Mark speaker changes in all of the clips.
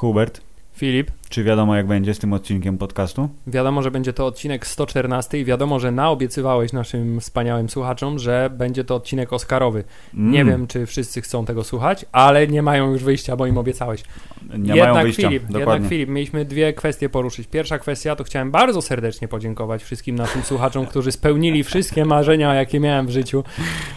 Speaker 1: Hubert,
Speaker 2: Filip,
Speaker 1: czy wiadomo jak będzie z tym odcinkiem podcastu?
Speaker 2: wiadomo, że będzie to odcinek 114 i wiadomo, że naobiecywałeś naszym wspaniałym słuchaczom, że będzie to odcinek Oscarowy. Nie
Speaker 1: Mm,
Speaker 2: wiem, czy wszyscy chcą tego słuchać, ale nie mają już wyjścia, bo im obiecałeś.
Speaker 1: Nie
Speaker 2: jednak
Speaker 1: mają wyjścia,
Speaker 2: Filip,
Speaker 1: dokładnie.
Speaker 2: jednak Filip, mieliśmy dwie kwestie poruszyć. Pierwsza kwestia, to chciałem bardzo serdecznie podziękować wszystkim naszym słuchaczom, którzy spełnili wszystkie marzenia, jakie miałem w życiu.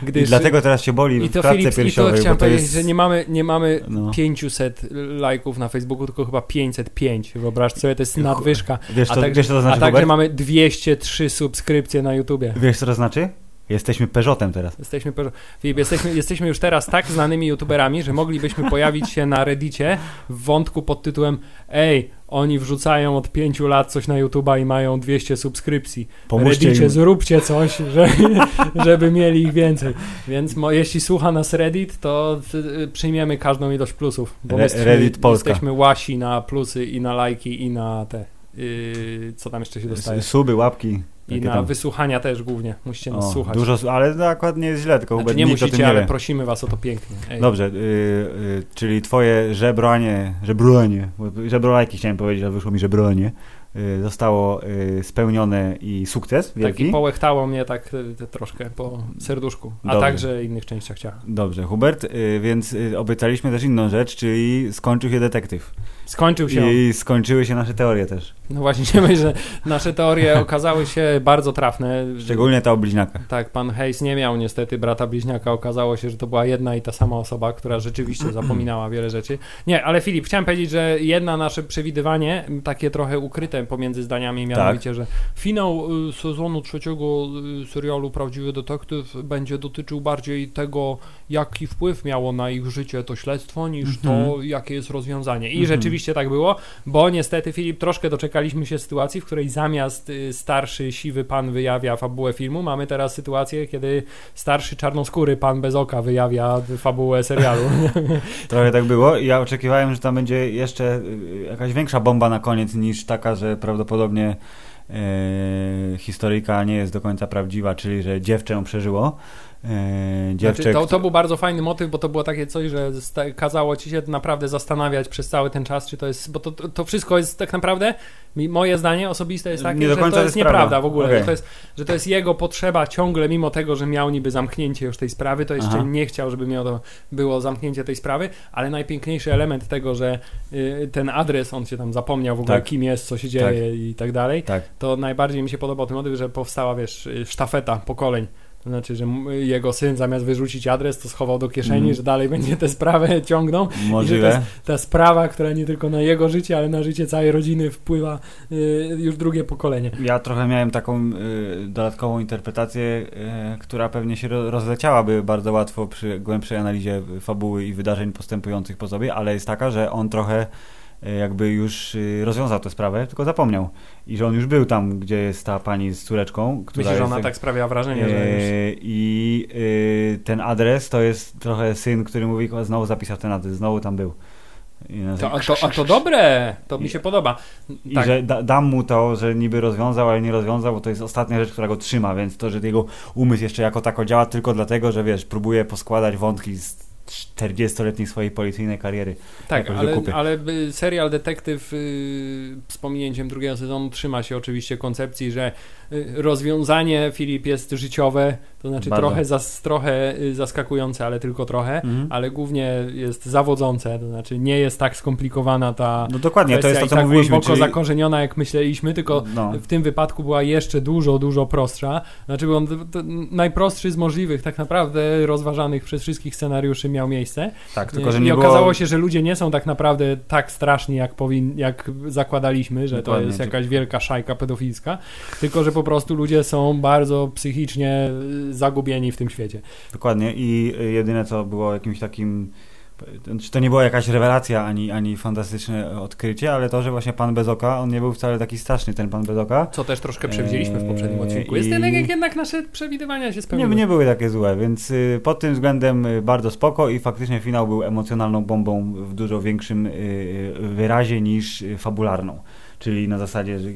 Speaker 1: I
Speaker 2: Gdyż...
Speaker 1: dlatego teraz się boli
Speaker 2: I
Speaker 1: w
Speaker 2: to
Speaker 1: klatce
Speaker 2: Filip, i to
Speaker 1: piersiowej,
Speaker 2: chciałem
Speaker 1: to
Speaker 2: powiedzieć,
Speaker 1: jest...
Speaker 2: że nie mamy, nie mamy
Speaker 1: No.
Speaker 2: 500 lajków na Facebooku, tylko chyba 505. Wyobraź sobie, to jest nadwyżka.
Speaker 1: Wiesz,
Speaker 2: A
Speaker 1: co,
Speaker 2: także-
Speaker 1: wiesz co to
Speaker 2: A
Speaker 1: znaczy,
Speaker 2: także
Speaker 1: Hubert?
Speaker 2: mamy 203 subskrypcje na YouTubie.
Speaker 1: Wiesz co to znaczy? Jesteśmy Peugeotem teraz.
Speaker 2: Jesteśmy, pe- Filip, jesteśmy, jesteśmy już teraz tak znanymi YouTuberami, że moglibyśmy pojawić się na Reddicie w wątku pod tytułem Ej, oni wrzucają od 5 lat coś na YouTuba i mają 200 subskrypcji.
Speaker 1: Pomóżcie
Speaker 2: Reddicie,
Speaker 1: im.
Speaker 2: zróbcie coś, że, żeby mieli ich więcej. Więc mo, jeśli słucha nas Reddit, to y, przyjmiemy każdą ilość plusów. Bo
Speaker 1: Re-
Speaker 2: jesteśmy,
Speaker 1: Reddit Polska.
Speaker 2: jesteśmy łasi na plusy i na lajki i na te... Yy, co tam jeszcze się dostaje?
Speaker 1: Suby, łapki.
Speaker 2: I na
Speaker 1: tam.
Speaker 2: wysłuchania też głównie. Musicie nas
Speaker 1: O,
Speaker 2: słuchać.
Speaker 1: Dużo, ale akurat nie jest źle, tylko
Speaker 2: Znaczy, nie musicie,
Speaker 1: nie
Speaker 2: ale
Speaker 1: wie.
Speaker 2: prosimy was o to pięknie. Ej.
Speaker 1: Dobrze, y, y, czyli twoje żebroanie, bo żebrolajki chciałem powiedzieć, ale wyszło mi żebroanie, y, zostało y, spełnione i sukces wielki.
Speaker 2: Taki połechtało mnie tak y, troszkę po serduszku, a
Speaker 1: Dobrze.
Speaker 2: także innych częściach ciała.
Speaker 1: Dobrze, Hubert, y, więc obiecaliśmy też inną rzecz, czyli skończył się detektyw.
Speaker 2: Skończył się.
Speaker 1: I skończyły się nasze teorie też.
Speaker 2: No właśnie, nie myślę, że nasze teorie okazały się bardzo trafne.
Speaker 1: Szczególnie ta o bliźniakach.
Speaker 2: Tak, pan Hayes nie miał niestety brata bliźniaka. Okazało się, że to była jedna i ta sama osoba, która rzeczywiście zapominała wiele rzeczy. Nie, ale Filip, chciałem powiedzieć, że jedna nasze przewidywanie, takie trochę ukryte pomiędzy zdaniami, mianowicie,
Speaker 1: Tak.
Speaker 2: że finał y, sezonu trzeciego y, serialu Prawdziwy Detektyw będzie dotyczył bardziej tego, jaki wpływ miało na ich życie to śledztwo, niż to,
Speaker 1: Mhm.
Speaker 2: jakie jest rozwiązanie. I
Speaker 1: Mhm.
Speaker 2: rzeczywiście tak było, bo niestety, Filip, troszkę doczekaliśmy się sytuacji, w której zamiast y, starszy, siwy pan wyjawia fabułę filmu, mamy teraz sytuację, kiedy starszy, czarnoskóry pan bez oka wyjawia fabułę serialu.
Speaker 1: Trochę tak było ja oczekiwałem, że tam będzie jeszcze y, jakaś większa bomba na koniec niż taka, że prawdopodobnie e, historyjka nie jest do końca prawdziwa, czyli że dziewczę przeżyło. E,
Speaker 2: Znaczy, to, to był bardzo fajny motyw, bo to było takie coś, że kazało ci się naprawdę zastanawiać przez cały ten czas, czy to jest, bo to, to, wszystko jest tak naprawdę, moje zdanie osobiste jest takie, że to jest
Speaker 1: jest prawda.
Speaker 2: nieprawda w ogóle,
Speaker 1: Okej.
Speaker 2: że, to jest, że to jest jego potrzeba ciągle, mimo tego, że miał niby zamknięcie już tej sprawy, to jeszcze
Speaker 1: Aha.
Speaker 2: nie chciał, żeby miał to, było zamknięcie tej sprawy, ale najpiękniejszy element tego, że y, ten adres, on się tam zapomniał w ogóle,
Speaker 1: Tak.
Speaker 2: kim jest, co się dzieje i tak dalej,
Speaker 1: Tak.
Speaker 2: to najbardziej mi się podobał ten motyw, że powstała, wiesz, y, sztafeta pokoleń. To znaczy, że jego syn zamiast wyrzucić adres, to schował do kieszeni,
Speaker 1: Mhm.
Speaker 2: że dalej będzie tę sprawę ciągnął.
Speaker 1: Możliwe.
Speaker 2: Ta sprawa, która nie tylko na jego życie, ale na życie całej rodziny wpływa y, już drugie pokolenie.
Speaker 1: Ja trochę miałem taką y, dodatkową interpretację, y, która pewnie się ro- rozleciałaby bardzo łatwo przy głębszej analizie fabuły i wydarzeń postępujących po sobie, ale jest taka, że on trochę jakby już y, rozwiązał tę sprawę, tylko zapomniał. I że on już był tam, gdzie jest ta pani z córeczką, która
Speaker 2: Myślę, że
Speaker 1: jest
Speaker 2: ona tak sprawia wrażenie, że już...
Speaker 1: E, I y, ten adres to jest trochę syn, który mówi, znowu zapisał ten adres, znowu tam był.
Speaker 2: To, a, to, a to dobre, to mi się podoba.
Speaker 1: i
Speaker 2: Tak,
Speaker 1: że da, dam mu to, że niby rozwiązał, ale nie rozwiązał, bo to jest ostatnia rzecz, która go trzyma, więc to, że jego umysł jeszcze jako tako działa tylko dlatego, że wiesz, próbuje poskładać wątki z 40-letniej swojej policyjnej kariery.
Speaker 2: tak ale, ale serial Detektyw y, z pominięciem drugiego sezonu trzyma się oczywiście koncepcji, że rozwiązanie Filip jest życiowe, to znaczy
Speaker 1: Bardzo.
Speaker 2: trochę, zas, trochę y, zaskakujące, ale tylko trochę.
Speaker 1: Mhm.
Speaker 2: ale głównie jest zawodzące, to znaczy nie jest tak skomplikowana ta
Speaker 1: No dokładnie, to jest to,
Speaker 2: i
Speaker 1: co
Speaker 2: tak
Speaker 1: mówiliśmy.
Speaker 2: głęboko
Speaker 1: Czyli...
Speaker 2: zakorzeniona, jak myśleliśmy, tylko
Speaker 1: No,
Speaker 2: w tym wypadku była jeszcze dużo, dużo prostsza. Znaczy, bo on, najprostszy z możliwych, tak naprawdę rozważanych przez wszystkich scenariuszy miał miejsce.
Speaker 1: tak, tylko że
Speaker 2: I
Speaker 1: nie było...
Speaker 2: okazało się, że ludzie nie są tak naprawdę tak straszni, jak, powin, jak zakładaliśmy, że
Speaker 1: Dokładnie.
Speaker 2: to jest jakaś wielka szajka pedofilska, tylko że po prostu ludzie są bardzo psychicznie y, zagubieni w tym świecie.
Speaker 1: Dokładnie i jedyne co było jakimś takim to nie była jakaś rewelacja ani, ani fantastyczne odkrycie, ale to, że właśnie pan bez oka, on nie był wcale taki straszny, ten pan bez oka.
Speaker 2: Co też troszkę przewidzieliśmy w poprzednim
Speaker 1: Eee,
Speaker 2: odcinku. Jest
Speaker 1: i-
Speaker 2: jednak, jednak nasze przewidywania się
Speaker 1: Nie,
Speaker 2: spełniły.
Speaker 1: nie były takie złe, więc y, pod tym względem y, bardzo spoko i faktycznie finał był emocjonalną bombą w dużo większym wyrazie niż fabularną. Czyli na zasadzie, że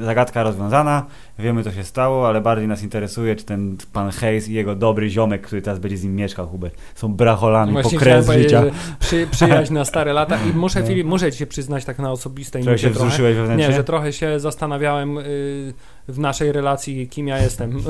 Speaker 1: zagadka rozwiązana, wiemy co się stało, ale bardziej nas interesuje, czy ten pan Hayes i jego dobry ziomek, który teraz będzie z nim mieszkał, Hubert, są bracholami
Speaker 2: Właśnie
Speaker 1: po kres życia.
Speaker 2: Przy, przyjaźń na stare lata i muszę,
Speaker 1: No.
Speaker 2: Filip, muszę ci się przyznać tak na osobistej
Speaker 1: Trochę się
Speaker 2: trochę.
Speaker 1: wzruszyłeś wewnętrznie?
Speaker 2: Nie, że trochę się zastanawiałem y, w naszej relacji, kim ja jestem.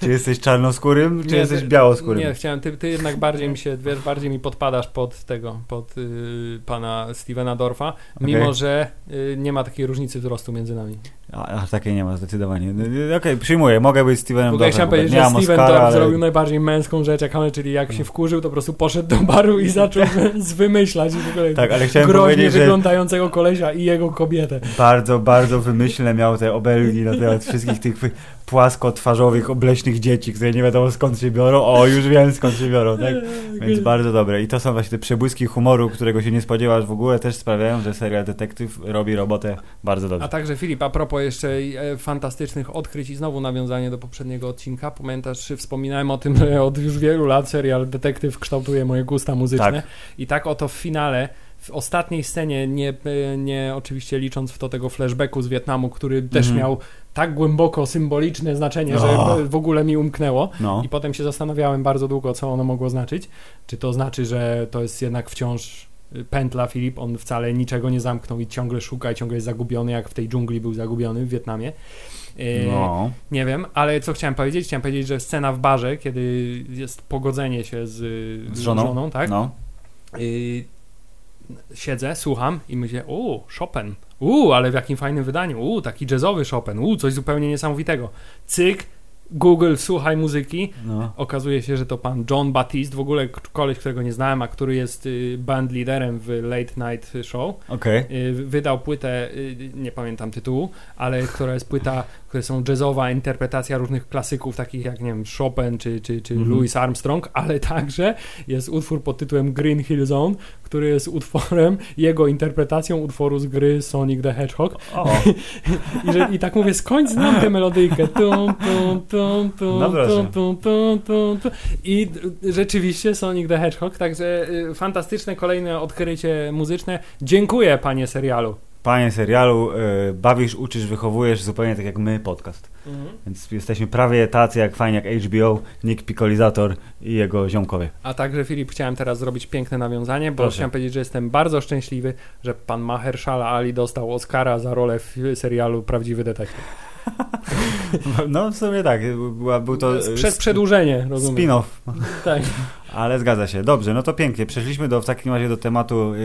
Speaker 1: Czy jesteś czarnoskórym, czy
Speaker 2: Nie,
Speaker 1: jesteś białoskórym?
Speaker 2: Nie, chciałem, ty, ty jednak bardziej mi się, wiesz, bardziej mi podpadasz pod tego, pod y, pana Stevena Dorfa, mimo że y, nie ma takiej różnicy wzrostu między nami.
Speaker 1: A, takiej nie ma zdecydowanie. No, no, Okej, przyjmuję, mogę być Stevenem Dorfem,
Speaker 2: chciałem
Speaker 1: Hubert.
Speaker 2: powiedzieć, że Steven Dorff
Speaker 1: ale...
Speaker 2: zrobił najbardziej męską rzecz, jak czyli jak się wkurzył, to po prostu poszedł do baru i zaczął zwymyślać w ogóle
Speaker 1: Tak, ale chciałem
Speaker 2: groźnie
Speaker 1: powiedzieć, że
Speaker 2: wyglądającego kolesia i jego kobietę.
Speaker 1: bardzo, bardzo wymyślne miał te obelgi na temat wszystkich tych wy- płaskotwarzowych, obleśnych dzieci, które nie wiadomo skąd się biorą. O, już wiem skąd się biorą, tak? Więc bardzo dobre. I to są właśnie te przebłyski humoru, którego się nie spodziewasz w ogóle, też sprawiają, że serial Detektyw robi robotę bardzo dobrze.
Speaker 2: A także Filip, a propos jeszcze e, fantastycznych odkryć i znowu nawiązanie do poprzedniego odcinka. Pamiętasz, wspominałem o tym, że od już wielu lat serial Detektyw kształtuje moje gusta muzyczne.
Speaker 1: Tak.
Speaker 2: I tak oto w finale, w ostatniej scenie, nie, e, nie oczywiście licząc w to tego flashbacku z Wietnamu, który też
Speaker 1: Mhm.
Speaker 2: miał tak głęboko symboliczne znaczenie, że w ogóle mi umknęło.
Speaker 1: No.
Speaker 2: I potem się zastanawiałem bardzo długo, co ono mogło znaczyć. Czy to znaczy, że to jest jednak wciąż pętla Filip, on wcale niczego nie zamknął i ciągle szuka i ciągle jest zagubiony, jak w tej dżungli był zagubiony w Wietnamie. Y,
Speaker 1: No.
Speaker 2: Nie wiem, ale co chciałem powiedzieć? Chciałem powiedzieć, że scena w barze, kiedy jest pogodzenie się z,
Speaker 1: Z żoną?
Speaker 2: tak?
Speaker 1: No.
Speaker 2: Siedzę, słucham i myślę, u, Chopin, u, ale w jakim fajnym wydaniu, u, taki jazzowy Chopin, u, coś zupełnie niesamowitego. Cyk, Google, słuchaj muzyki,
Speaker 1: no.
Speaker 2: Okazuje się, że to pan John Baptiste, w ogóle koleś, którego nie znałem, a który jest y, band liderem w Late Night Show.
Speaker 1: Okej.
Speaker 2: Y, Wydał płytę, y, nie pamiętam tytułu, ale która jest płyta, które są jazzowa interpretacja różnych klasyków, takich jak, nie wiem, Chopin czy, czy, czy
Speaker 1: Mhm.
Speaker 2: Louis Armstrong, ale także jest utwór pod tytułem Green Hill Zone, który jest utworem, jego interpretacją utworu z gry Sonic the Hedgehog. I, że, I tak mówię, skądś znam tę melodyjkę. Tum, tum, tum, tum,
Speaker 1: proszę.
Speaker 2: tum, tum, tum, tum, tum. I rzeczywiście Sonic the Hedgehog, także y, fantastyczne kolejne odkrycie muzyczne. Dziękuję, panie serialu.
Speaker 1: Panie serialu, y, bawisz, uczysz, wychowujesz zupełnie tak jak my podcast. Więc jesteśmy prawie tacy jak fajnie jak HBO, Nick Piccolizator i jego ziomkowie.
Speaker 2: A także Filip, chciałem teraz zrobić piękne nawiązanie, bo
Speaker 1: Proszę.
Speaker 2: chciałem powiedzieć, że jestem bardzo szczęśliwy, że pan Mahershala Ali dostał Oscara za rolę w serialu Prawdziwy Detektyw.
Speaker 1: No w sumie tak, była, był to y,
Speaker 2: Przez przedłużenie, rozumiem.
Speaker 1: spin-off,
Speaker 2: Tak.
Speaker 1: ale zgadza się. Dobrze, no to pięknie. Przeszliśmy do, w takim razie do tematu, y,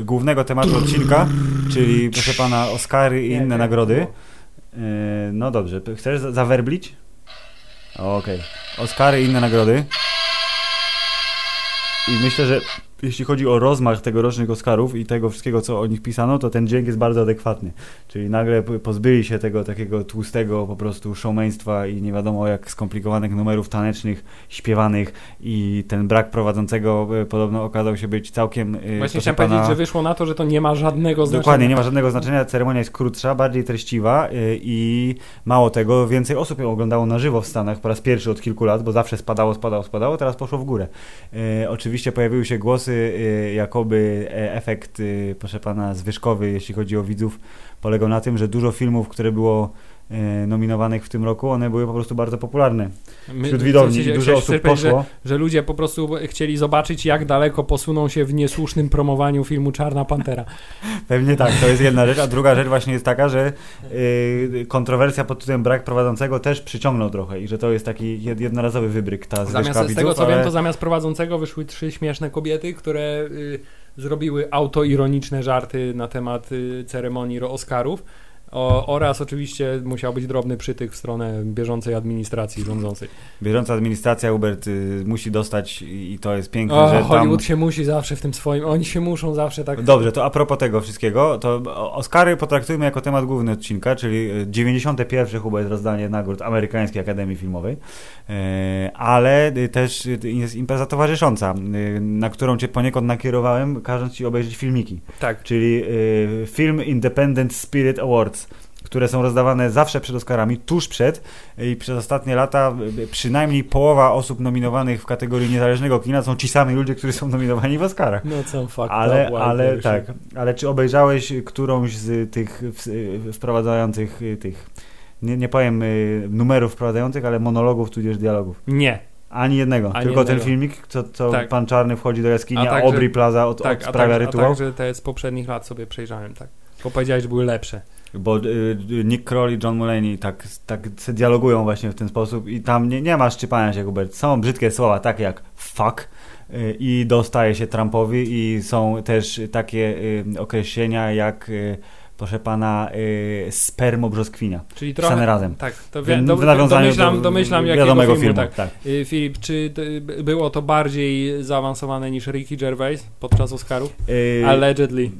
Speaker 1: y, głównego tematu odcinka, czyli proszę pana Oscary i inne
Speaker 2: nie,
Speaker 1: nagrody.
Speaker 2: było.
Speaker 1: Y, no dobrze, chcesz za- zawerblić? Okej. Oscary i inne nagrody. I myślę, że jeśli chodzi o rozmach tegorocznych Oscarów i tego wszystkiego, co o nich pisano, to ten dźwięk jest bardzo adekwatny. Czyli nagle pozbyli się tego takiego tłustego po prostu showmeństwa i nie wiadomo jak skomplikowanych numerów tanecznych, śpiewanych i ten brak prowadzącego e, podobno okazał się być całkiem... e,
Speaker 2: Właśnie chciałem
Speaker 1: pana,
Speaker 2: powiedzieć, że wyszło na to, że to nie ma żadnego znaczenia.
Speaker 1: Dokładnie, nie ma żadnego znaczenia, ceremonia jest krótsza, bardziej treściwa y, i mało tego, więcej osób ją oglądało na żywo w Stanach po raz pierwszy od kilku lat, bo zawsze spadało, spadało, spadało, teraz poszło w górę. Oczywiście pojawiły się głosy, y, jakoby e, efekt, y, proszę pana, zwyżkowy, jeśli chodzi o widzów, polegał na tym, że dużo filmów, które było nominowanych w tym roku, one były po prostu bardzo popularne wśród widowni i dużo osób poszło.
Speaker 2: Że, że ludzie po prostu chcieli zobaczyć, jak daleko posuną się w niesłusznym promowaniu filmu Czarna Pantera.
Speaker 1: Pewnie tak, to jest jedna rzecz, a druga rzecz właśnie jest taka, że y, kontrowersja pod tytułem brak prowadzącego też przyciągnął trochę i że to jest taki jed, jednorazowy wybryk ta
Speaker 2: Zamiast, z
Speaker 1: widzów,
Speaker 2: tego co
Speaker 1: ale...
Speaker 2: wiem, to zamiast prowadzącego wyszły trzy śmieszne kobiety, które y, zrobiły autoironiczne żarty na temat y, ceremonii Oscarów. O, oraz oczywiście musiał być drobny przytyk w stronę bieżącej administracji rządzącej.
Speaker 1: Bieżąca administracja Hubert y, musi dostać i to jest piękne,
Speaker 2: O,
Speaker 1: że tam...
Speaker 2: Hollywood się musi zawsze w tym swoim, oni się muszą zawsze tak...
Speaker 1: Dobrze, to a propos tego wszystkiego, to Oscary potraktujmy jako temat główny odcinka, czyli y, 91. chyba jest rozdanie nagród Amerykańskiej Akademii Filmowej, E, ale y, też y, jest impreza towarzysząca, y, na którą cię poniekąd nakierowałem, każąc ci obejrzeć filmiki.
Speaker 2: Tak.
Speaker 1: czyli y, Film Independent Spirit Awards, które są rozdawane zawsze przed Oscarami, tuż przed i przez ostatnie lata y, przynajmniej połowa osób nominowanych w kategorii niezależnego kina są ci sami ludzie, którzy są nominowani w Oscarach.
Speaker 2: No co fakt.
Speaker 1: Ale, ale tak, ale czy obejrzałeś którąś z tych wprowadzających y, tych, nie, nie powiem y, numerów wprowadzających, ale monologów tudzież dialogów?
Speaker 2: Nie.
Speaker 1: Ani jednego,
Speaker 2: Ani
Speaker 1: tylko
Speaker 2: jednego.
Speaker 1: ten filmik, co, co
Speaker 2: Tak.
Speaker 1: pan Czarny wchodzi do jaskini,
Speaker 2: A
Speaker 1: a,
Speaker 2: także-
Speaker 1: Aubrey Plaza od,
Speaker 2: Tak, a,
Speaker 1: odprawia
Speaker 2: tak, a
Speaker 1: rytuał.
Speaker 2: także te z poprzednich lat sobie przejrzałem, tak. Bo powiedziałeś, że były lepsze.
Speaker 1: Bo y, y, Nick Kroll i John Mulaney tak, tak se dialogują właśnie w ten sposób i tam nie, nie ma szczypania się, Hubert. Są brzydkie słowa, takie jak fuck y, i dostaje się Trumpowi i są też takie y, określenia jak y, proszę pana y, spermo brzoskwinia.
Speaker 2: Czyli trochę...
Speaker 1: razem.
Speaker 2: Tak, to wie, do,
Speaker 1: nawiązaniu
Speaker 2: domyślam,
Speaker 1: do
Speaker 2: domyślam jakiego
Speaker 1: wiadomego
Speaker 2: filmu,
Speaker 1: filmu.
Speaker 2: tak.
Speaker 1: tak.
Speaker 2: Filip, czy było to bardziej zaawansowane niż Ricky Gervais podczas Oscarów? Allegedly.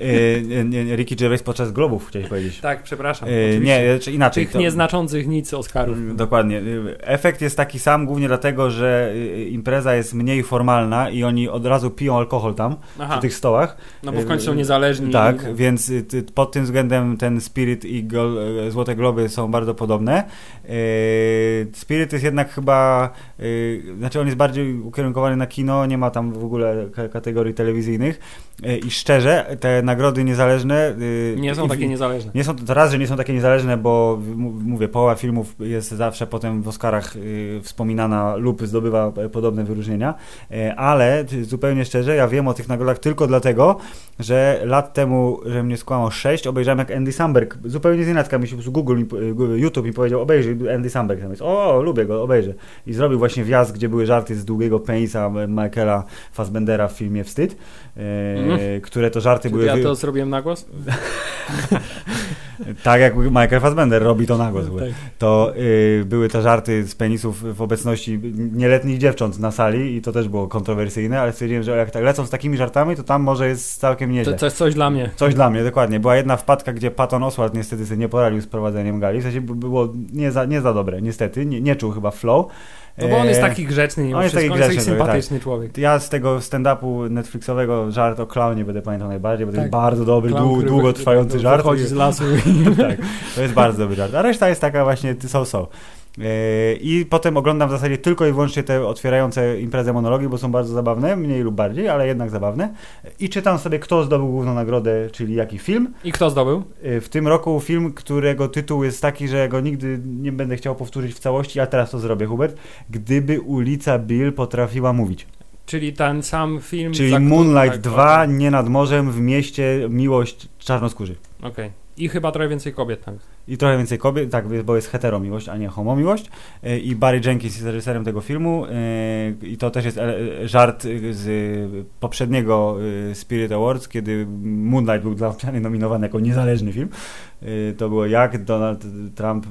Speaker 1: Y, nie, nie, Ricky Gervais podczas Globów, chciałeś powiedzieć.
Speaker 2: Tak, przepraszam.
Speaker 1: Y,
Speaker 2: oczywiście.
Speaker 1: nie, czy inaczej.
Speaker 2: Tych
Speaker 1: to-
Speaker 2: nieznaczących nic Oscarów.
Speaker 1: Mm, Dokładnie. Y, Efekt jest taki sam głównie dlatego, że y, impreza jest mniej formalna i oni od razu piją alkohol tam,
Speaker 2: Aha,
Speaker 1: przy tych stołach.
Speaker 2: no bo w końcu są niezależni.
Speaker 1: Tak,
Speaker 2: i-
Speaker 1: więc y, pod tym względem ten Spirit i gol, y, Złote Globy są bardzo podobne. Y, Spirit jest jednak chyba, y, znaczy on jest bardziej ukierunkowany na kino, nie ma tam w ogóle ka- kategorii telewizyjnych Y, i szczerze te nagrody niezależne y,
Speaker 2: Nie są takie niezależne.
Speaker 1: nie są to raz, że nie są takie niezależne, bo mówię, połowa filmów jest zawsze potem w Oscarach y, wspominana lub zdobywa e, podobne wyróżnienia, e, ale t- zupełnie szczerze, ja wiem o tych nagrodach tylko dlatego, że lat temu, że mnie skłamał 6, obejrzałem jak Andy Samberg, zupełnie z nienacka mi się Google, y, YouTube mi powiedział, obejrzyj Andy Samberg, tam jest, o, lubię go, obejrzę. I zrobił właśnie wjazd, gdzie były żarty z długiego penisa e, Michaela Fassbendera w filmie Wstyd, e,
Speaker 2: Mhm.
Speaker 1: Które to żarty
Speaker 2: Czy
Speaker 1: były...
Speaker 2: ja to zrobiłem na głos?
Speaker 1: Tak jak Michael Fassbender robi to na głos.
Speaker 2: Tak.
Speaker 1: To y, były te żarty z penisów w obecności nieletnich dziewcząt na sali i to też było kontrowersyjne, ale stwierdziłem, że jak tak lecą z takimi żartami, to tam może jest całkiem nieźle.
Speaker 2: To, to jest coś dla mnie.
Speaker 1: Coś dla mnie, dokładnie. Była jedna wpadka, gdzie Patton Oswalt niestety sobie nie poradził z prowadzeniem gali. W sensie było nie za, nie za dobre, niestety. Nie, nie czuł chyba flow.
Speaker 2: No bo on jest
Speaker 1: E,
Speaker 2: taki grzeczny, mimo
Speaker 1: on jest taki
Speaker 2: on jest taki
Speaker 1: grzeczny
Speaker 2: sympatyczny człowiek.
Speaker 1: Ja z tego stand-upu Netflixowego żart o klaunie będę pamiętał najbardziej, bo to
Speaker 2: Tak.
Speaker 1: jest bardzo dobry,
Speaker 2: Clown,
Speaker 1: dłu,
Speaker 2: który
Speaker 1: długotrwający
Speaker 2: wy-
Speaker 1: żart.
Speaker 2: Wychodzi z lasu.
Speaker 1: tak, to jest bardzo dobry żart. A reszta jest taka właśnie so-so. Yy, I potem oglądam w zasadzie tylko i wyłącznie te otwierające imprezę monologi, bo są bardzo zabawne, mniej lub bardziej, ale jednak zabawne. I czytam sobie, kto zdobył główną nagrodę, czyli jaki film.
Speaker 2: I kto zdobył?
Speaker 1: Yy, W tym roku film, którego tytuł jest taki, że go nigdy nie będę chciał powtórzyć w całości, a teraz to zrobię, Hubert. Gdyby ulica Bill potrafiła mówić.
Speaker 2: Czyli ten sam film.
Speaker 1: Czyli Moonlight
Speaker 2: tak,
Speaker 1: 2,
Speaker 2: okej.
Speaker 1: nie nad morzem, w mieście, miłość czarnoskórzy.
Speaker 2: Okej. I chyba trochę więcej kobiet tam.
Speaker 1: I trochę więcej kobiet, tak, bo jest hetero miłość, a nie homo miłość. E, I Barry Jenkins jest reżyserem tego filmu. e, I to też jest e, żart z poprzedniego Spirit Awards, kiedy Moonlight był dla mnie nominowany jako niezależny film. To było jak Donald Trump,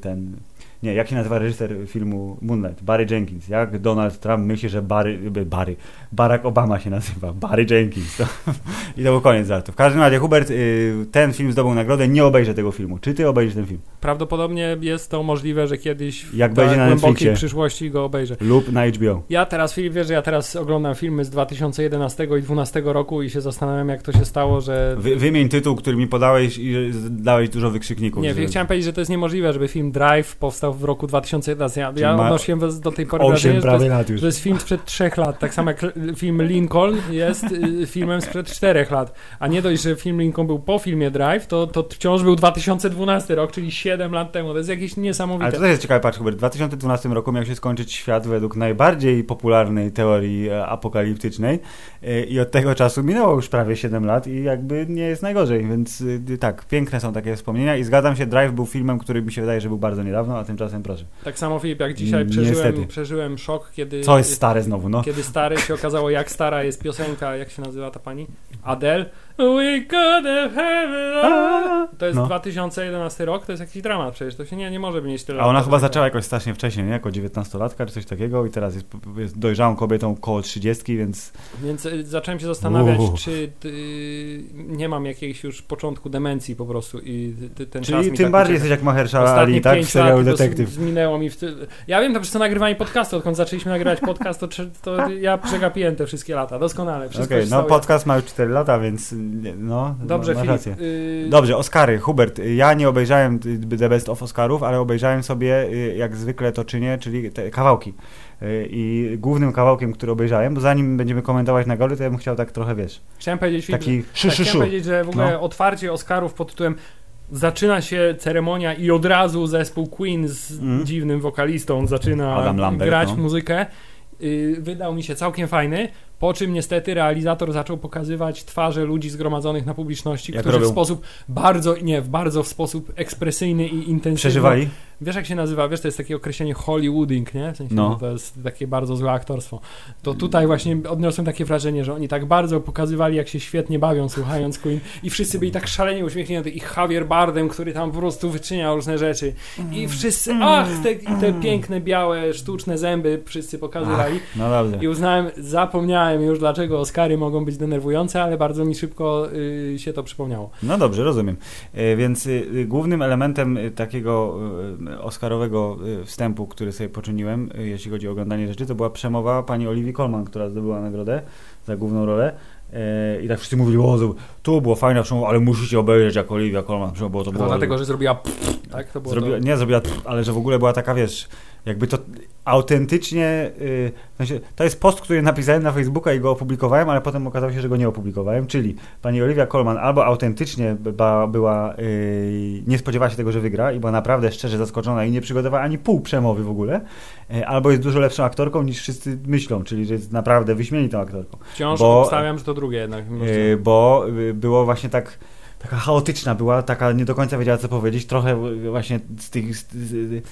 Speaker 1: ten. Nie, jak się nazywa reżyser filmu Moonlight? Barry Jenkins. Jak Donald Trump myśli, że Barry, Barry Barack Obama się nazywa. Barry Jenkins. To, I to był koniec żartu. W każdym razie, Hubert, y, ten film zdobył nagrodę. Nie obejrzę tego filmu. Czy ty obejrzysz ten film?
Speaker 2: Prawdopodobnie jest to możliwe, że kiedyś w
Speaker 1: Jak
Speaker 2: tak
Speaker 1: będzie na
Speaker 2: głębokiej
Speaker 1: Netflixie.
Speaker 2: przyszłości go obejrzę.
Speaker 1: Lub na HBO.
Speaker 2: Ja teraz, Filip, wiesz, że ja teraz oglądam filmy z 2011 i 2012 roku i się zastanawiam, jak to się stało, że...
Speaker 1: Wy, wymień tytuł, który mi podałeś i dałeś dużo wykrzykników.
Speaker 2: Nie,
Speaker 1: że-
Speaker 2: chciałem powiedzieć, że to jest niemożliwe, żeby film Drive powstał w roku 2011. Ja, ja odnosiłem do tej pory wrażenie,
Speaker 1: Osiem
Speaker 2: że to jest. To jest film sprzed trzech lat, tak samo jak film Lincoln jest y, filmem sprzed czterech lat. A nie dość, że film Lincoln był po filmie Drive, to, to wciąż był 2012 rok, czyli 7 lat temu. To jest jakieś
Speaker 1: Ale
Speaker 2: niesamowite.
Speaker 1: to też jest ciekawe, patrz Hubert, w 2012 roku miał się skończyć świat według najbardziej popularnej teorii e, apokaliptycznej e, i od tego czasu minęło już prawie 7 lat i jakby nie jest najgorzej, więc y, tak, piękne są takie wspomnienia i zgadzam się, Drive był filmem, który mi się wydaje, że był bardzo niedawno, a tymczasem proszę.
Speaker 2: Tak samo Filip, jak dzisiaj
Speaker 1: Niestety.
Speaker 2: przeżyłem, przeżyłem szok, kiedy...
Speaker 1: Co jest stare znowu, no?
Speaker 2: Kiedy stary się okazało, jak stara jest piosenka, jak się nazywa ta pani? Adele. We gotta have all. To jest
Speaker 1: No.
Speaker 2: 2011 rok, to jest jakiś dramat przecież, to się nie, nie może mieć tyle
Speaker 1: A ona chyba zaczęła jakoś strasznie wcześnie, nie? Jako 19-latka czy coś takiego i teraz jest, jest dojrzałą kobietą koło 30, więc
Speaker 2: Więc y, zacząłem się zastanawiać,
Speaker 1: Uuu.
Speaker 2: czy y, nie mam jakiejś już początku demencji po prostu i ty, ten czas
Speaker 1: czyli
Speaker 2: mi
Speaker 1: tym
Speaker 2: tak
Speaker 1: bardziej jesteś jak Mahershala Ali, tak? W serialu Detektyw.
Speaker 2: Zminęło mi w ty... Ja wiem to przez to nagrywanie podcastu, odkąd zaczęliśmy nagrywać podcast, to, to ja przegapiłem te wszystkie lata, doskonale.
Speaker 1: Okej,
Speaker 2: się
Speaker 1: no podcast ma już 4 lata, więc no,
Speaker 2: Dobrze,
Speaker 1: masz
Speaker 2: Filip.
Speaker 1: rację.
Speaker 2: y,
Speaker 1: Dobrze, Oscary. Hubert, ja nie obejrzałem y, The Best of Oscarów, ale obejrzałem sobie, y, jak zwykle to czynię, czyli te kawałki. Y, I głównym kawałkiem, który obejrzałem, bo zanim będziemy komentować nagrody, to ja bym chciał tak trochę, wiesz,
Speaker 2: Chciałem powiedzieć, Filip,
Speaker 1: taki
Speaker 2: że, tak, chciałem powiedzieć, że w ogóle
Speaker 1: No.
Speaker 2: otwarcie Oscarów pod tytułem zaczyna się ceremonia i od razu zespół Queen z
Speaker 1: Mm.
Speaker 2: dziwnym wokalistą zaczyna
Speaker 1: Lambert,
Speaker 2: grać
Speaker 1: no.
Speaker 2: muzykę. Y, wydał mi się całkiem fajny, po czym niestety realizator zaczął pokazywać twarze ludzi zgromadzonych na publiczności,
Speaker 1: Jak
Speaker 2: którzy
Speaker 1: robią?
Speaker 2: w sposób bardzo, nie, w bardzo w sposób ekspresyjny i intensywny
Speaker 1: Przeżywali?
Speaker 2: Wiesz jak się nazywa? Wiesz, to jest takie określenie Hollywooding, nie? W sensie,
Speaker 1: No.
Speaker 2: no. to jest takie bardzo złe aktorstwo. To tutaj właśnie odniosłem takie wrażenie, że oni tak bardzo pokazywali, jak się świetnie bawią słuchając Queen i wszyscy byli tak szalenie uśmiechnięty i Javier Bardem, który tam po prostu wyczyniał różne rzeczy i wszyscy, ach, te, i te piękne, białe, sztuczne zęby wszyscy pokazywali
Speaker 1: No dobrze.
Speaker 2: i uznałem, zapomniałem już, dlaczego Oscary mogą być denerwujące, ale bardzo mi szybko y, się to przypomniało.
Speaker 1: No dobrze, rozumiem. E, Więc y, y, głównym elementem y, takiego y, oscarowego y, wstępu, który sobie poczyniłem, y, jeśli chodzi o oglądanie rzeczy, to była przemowa pani Olivii Colman, która zdobyła nagrodę za główną rolę. E, I tak wszyscy mówili, o, to- tu było fajna przemowa, ale musicie obejrzeć, jak Olivia Colman bo to było...
Speaker 2: dlatego, że zrobiła pff, tak? To było
Speaker 1: Zrobiła,
Speaker 2: to...
Speaker 1: Nie zrobiła, ale że w ogóle była taka, wiesz, jakby to autentycznie, yy, w sensie, to jest post, który napisałem na Facebooka i go opublikowałem, ale potem okazało się, że go nie opublikowałem, czyli pani Olivia Colman albo autentycznie ba, była, yy, nie spodziewała się tego, że wygra i była naprawdę szczerze zaskoczona i nie przygotowała ani pół przemowy w ogóle, yy, albo jest dużo lepszą aktorką niż wszyscy myślą, czyli że jest naprawdę wyśmienitą aktorką.
Speaker 2: Wciąż
Speaker 1: bo-
Speaker 2: obstawiam, że to drugie jednak.
Speaker 1: Yy, bo yy, było właśnie tak taka chaotyczna była, taka nie do końca wiedziała co powiedzieć, trochę właśnie z tych z, z,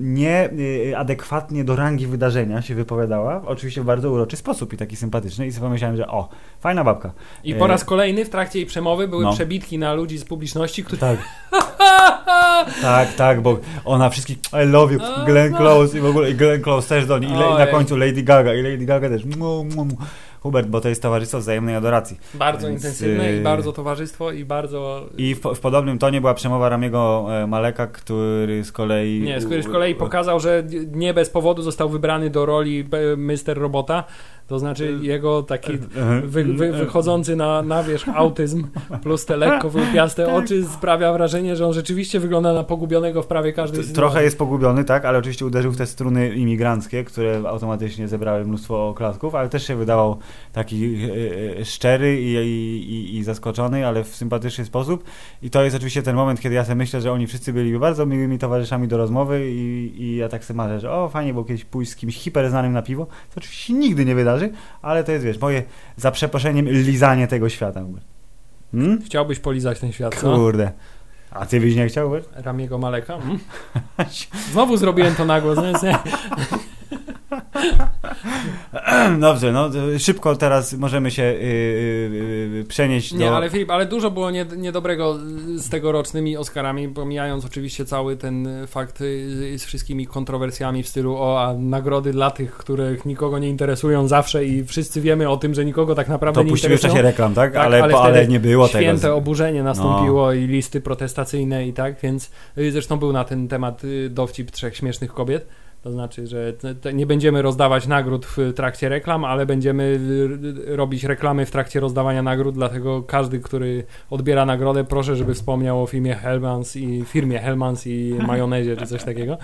Speaker 1: nie yy, adekwatnie do rangi wydarzenia się wypowiadała, oczywiście w bardzo uroczy sposób i taki sympatyczny i sobie pomyślałem, że o, fajna babka.
Speaker 2: I po
Speaker 1: e,
Speaker 2: raz kolejny w trakcie jej przemowy były
Speaker 1: no.
Speaker 2: przebitki na ludzi z publiczności, którzy
Speaker 1: Tak. tak, tak, bo ona wszystkich I love you, Glenn
Speaker 2: no.
Speaker 1: Close i w ogóle i Glenn Close też do niej i, le- i na końcu Lady Gaga i Lady Gaga też. Mu, mu, mu. Hubert, bo to jest towarzystwo wzajemnej adoracji.
Speaker 2: bardzo
Speaker 1: Więc,
Speaker 2: intensywne
Speaker 1: y,
Speaker 2: i bardzo towarzystwo i bardzo...
Speaker 1: I w, w podobnym tonie była przemowa Ramiego e, Maleka, który z kolei...
Speaker 2: Nie, z której z kolei pokazał, że nie bez powodu został wybrany do roli e, Mr. Robota, to znaczy jego taki wy, wy, wychodzący na, na wierzch autyzm plus te lekko wyłupiaste
Speaker 1: Tak.
Speaker 2: oczy sprawia wrażenie, że on rzeczywiście wygląda na pogubionego w prawie każdej sytuacji.
Speaker 1: Trochę jest pogubiony, tak, ale oczywiście uderzył w te struny imigranckie, które automatycznie zebrały mnóstwo oklasków, ale też się wydawał taki e, e, szczery i, i, i, zaskoczony, ale w sympatyczny sposób. I to jest oczywiście ten moment, kiedy ja sobie myślę, że oni wszyscy byli bardzo miłymi towarzyszami do rozmowy i, i ja tak sobie marzę, że o, fajnie było kiedyś pójść z kimś hiper znanym na piwo, co oczywiście nigdy nie wydarzy, ale to jest, wiesz, moje za przeproszeniem lizanie tego świata. Hmm?
Speaker 2: Chciałbyś polizać ten świat?
Speaker 1: Kurde. A ty byś nie chciał?
Speaker 2: Ramiego Maleka. Mm. Znowu zrobiłem to na głos.
Speaker 1: Dobrze, no to szybko teraz możemy się yy, yy, przenieść
Speaker 2: Nie,
Speaker 1: do...
Speaker 2: ale Filip, ale dużo było nie, niedobrego z tegorocznymi Oscarami, pomijając oczywiście cały ten fakt y, z wszystkimi kontrowersjami w stylu o, a nagrody dla tych, których nikogo nie interesują zawsze i wszyscy wiemy o tym, że nikogo tak naprawdę
Speaker 1: To
Speaker 2: nie
Speaker 1: puścimy w
Speaker 2: interesują.
Speaker 1: czasie reklam, tak?
Speaker 2: Tak,
Speaker 1: ale,
Speaker 2: ale
Speaker 1: ale nie było tego.
Speaker 2: Święte oburzenie nastąpiło
Speaker 1: No.
Speaker 2: i listy protestacyjne i tak, więc y, zresztą był na ten temat y, dowcip trzech śmiesznych kobiet. To znaczy, że nie będziemy rozdawać nagród w trakcie reklam, ale będziemy robić reklamy w trakcie rozdawania nagród, dlatego każdy, który odbiera nagrodę, proszę, żeby wspomniał o filmie Hellmans i firmie Hellmans i majonezie czy coś takiego.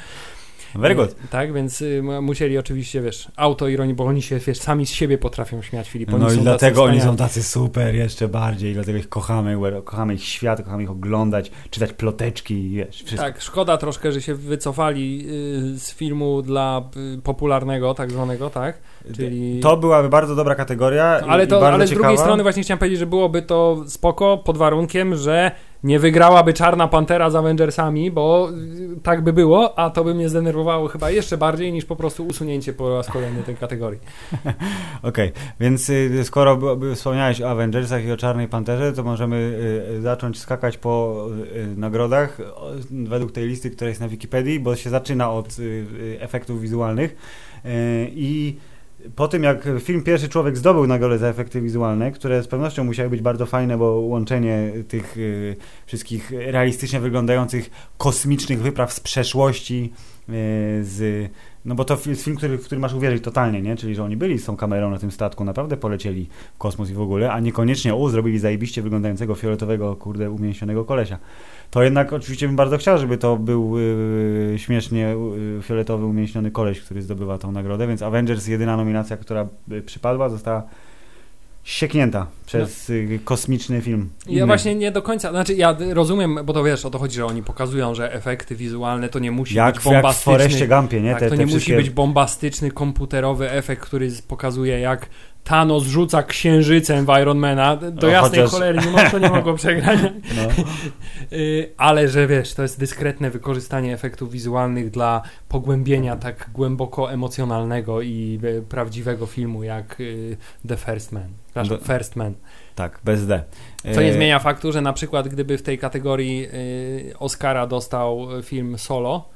Speaker 1: Very good.
Speaker 2: Y, Tak, więc y, musieli oczywiście, wiesz, autoironii, bo oni się, wiesz, sami z siebie potrafią śmiać, Filip. Oni
Speaker 1: No i dlatego oni są tacy super jeszcze bardziej, dlatego ich kochamy, kochamy ich świat, kochamy ich oglądać, czytać ploteczki i wiesz, wszystko.
Speaker 2: Tak, szkoda troszkę, że się wycofali y, z filmu dla y, popularnego, tak zwanego, tak? Czyli...
Speaker 1: To byłaby bardzo dobra kategoria i,
Speaker 2: ale
Speaker 1: i
Speaker 2: to,
Speaker 1: bardzo
Speaker 2: ale z
Speaker 1: ciekawa.
Speaker 2: drugiej strony właśnie chciałem powiedzieć, że byłoby to spoko pod warunkiem, że nie wygrałaby Czarna Pantera z Avengersami, bo y, tak by było, a to by mnie zdenerwowało chyba jeszcze bardziej niż po prostu usunięcie po raz kolejny tej kategorii.
Speaker 1: Okej, więc y, skoro wspomniałeś o Avengersach i o Czarnej Panterze, to możemy y, zacząć skakać po nagrodach według tej listy, która jest na Wikipedii, bo się zaczyna od efektów wizualnych i po tym jak film Pierwszy Człowiek zdobył nagrodę za efekty wizualne, które z pewnością musiały być bardzo fajne, bo łączenie tych y, wszystkich realistycznie wyglądających kosmicznych wypraw z przeszłości y, z No bo to jest film, który, w który masz uwierzyć totalnie, nie? Czyli, że oni byli z tą kamerą na tym statku, naprawdę polecieli w kosmos i w ogóle, a niekoniecznie, o, zrobili zajebiście wyglądającego fioletowego, kurde, umięśnionego kolesia. To jednak oczywiście bym bardzo chciał, żeby to był yy, śmiesznie yy, fioletowy, umięśniony koleś, który zdobywa tą nagrodę, więc Avengers, jedyna nominacja, która y, przypadła, została sieknięta przez no. kosmiczny film.
Speaker 2: Ja właśnie nie do końca, znaczy ja rozumiem, bo to wiesz, o to chodzi, że oni pokazują, że efekty wizualne to nie musi
Speaker 1: jak,
Speaker 2: być bombastyczny. Jak w
Speaker 1: Foreście Gumpie, nie?
Speaker 2: Tak, te, to nie wszystkie... musi być bombastyczny komputerowy efekt, który pokazuje jak Thanos rzuca księżycem w Ironmana, do no, jasnej chociaż... cholery nie, to nie mogło przegrać. No. Y, ale że wiesz, to jest dyskretne wykorzystanie efektów wizualnych dla pogłębienia tak głęboko emocjonalnego i y, prawdziwego filmu jak y, The First Man. Do... First Man.
Speaker 1: Tak, bez D.
Speaker 2: Co nie zmienia faktu, że na przykład gdyby w tej kategorii Oscara dostał film Solo,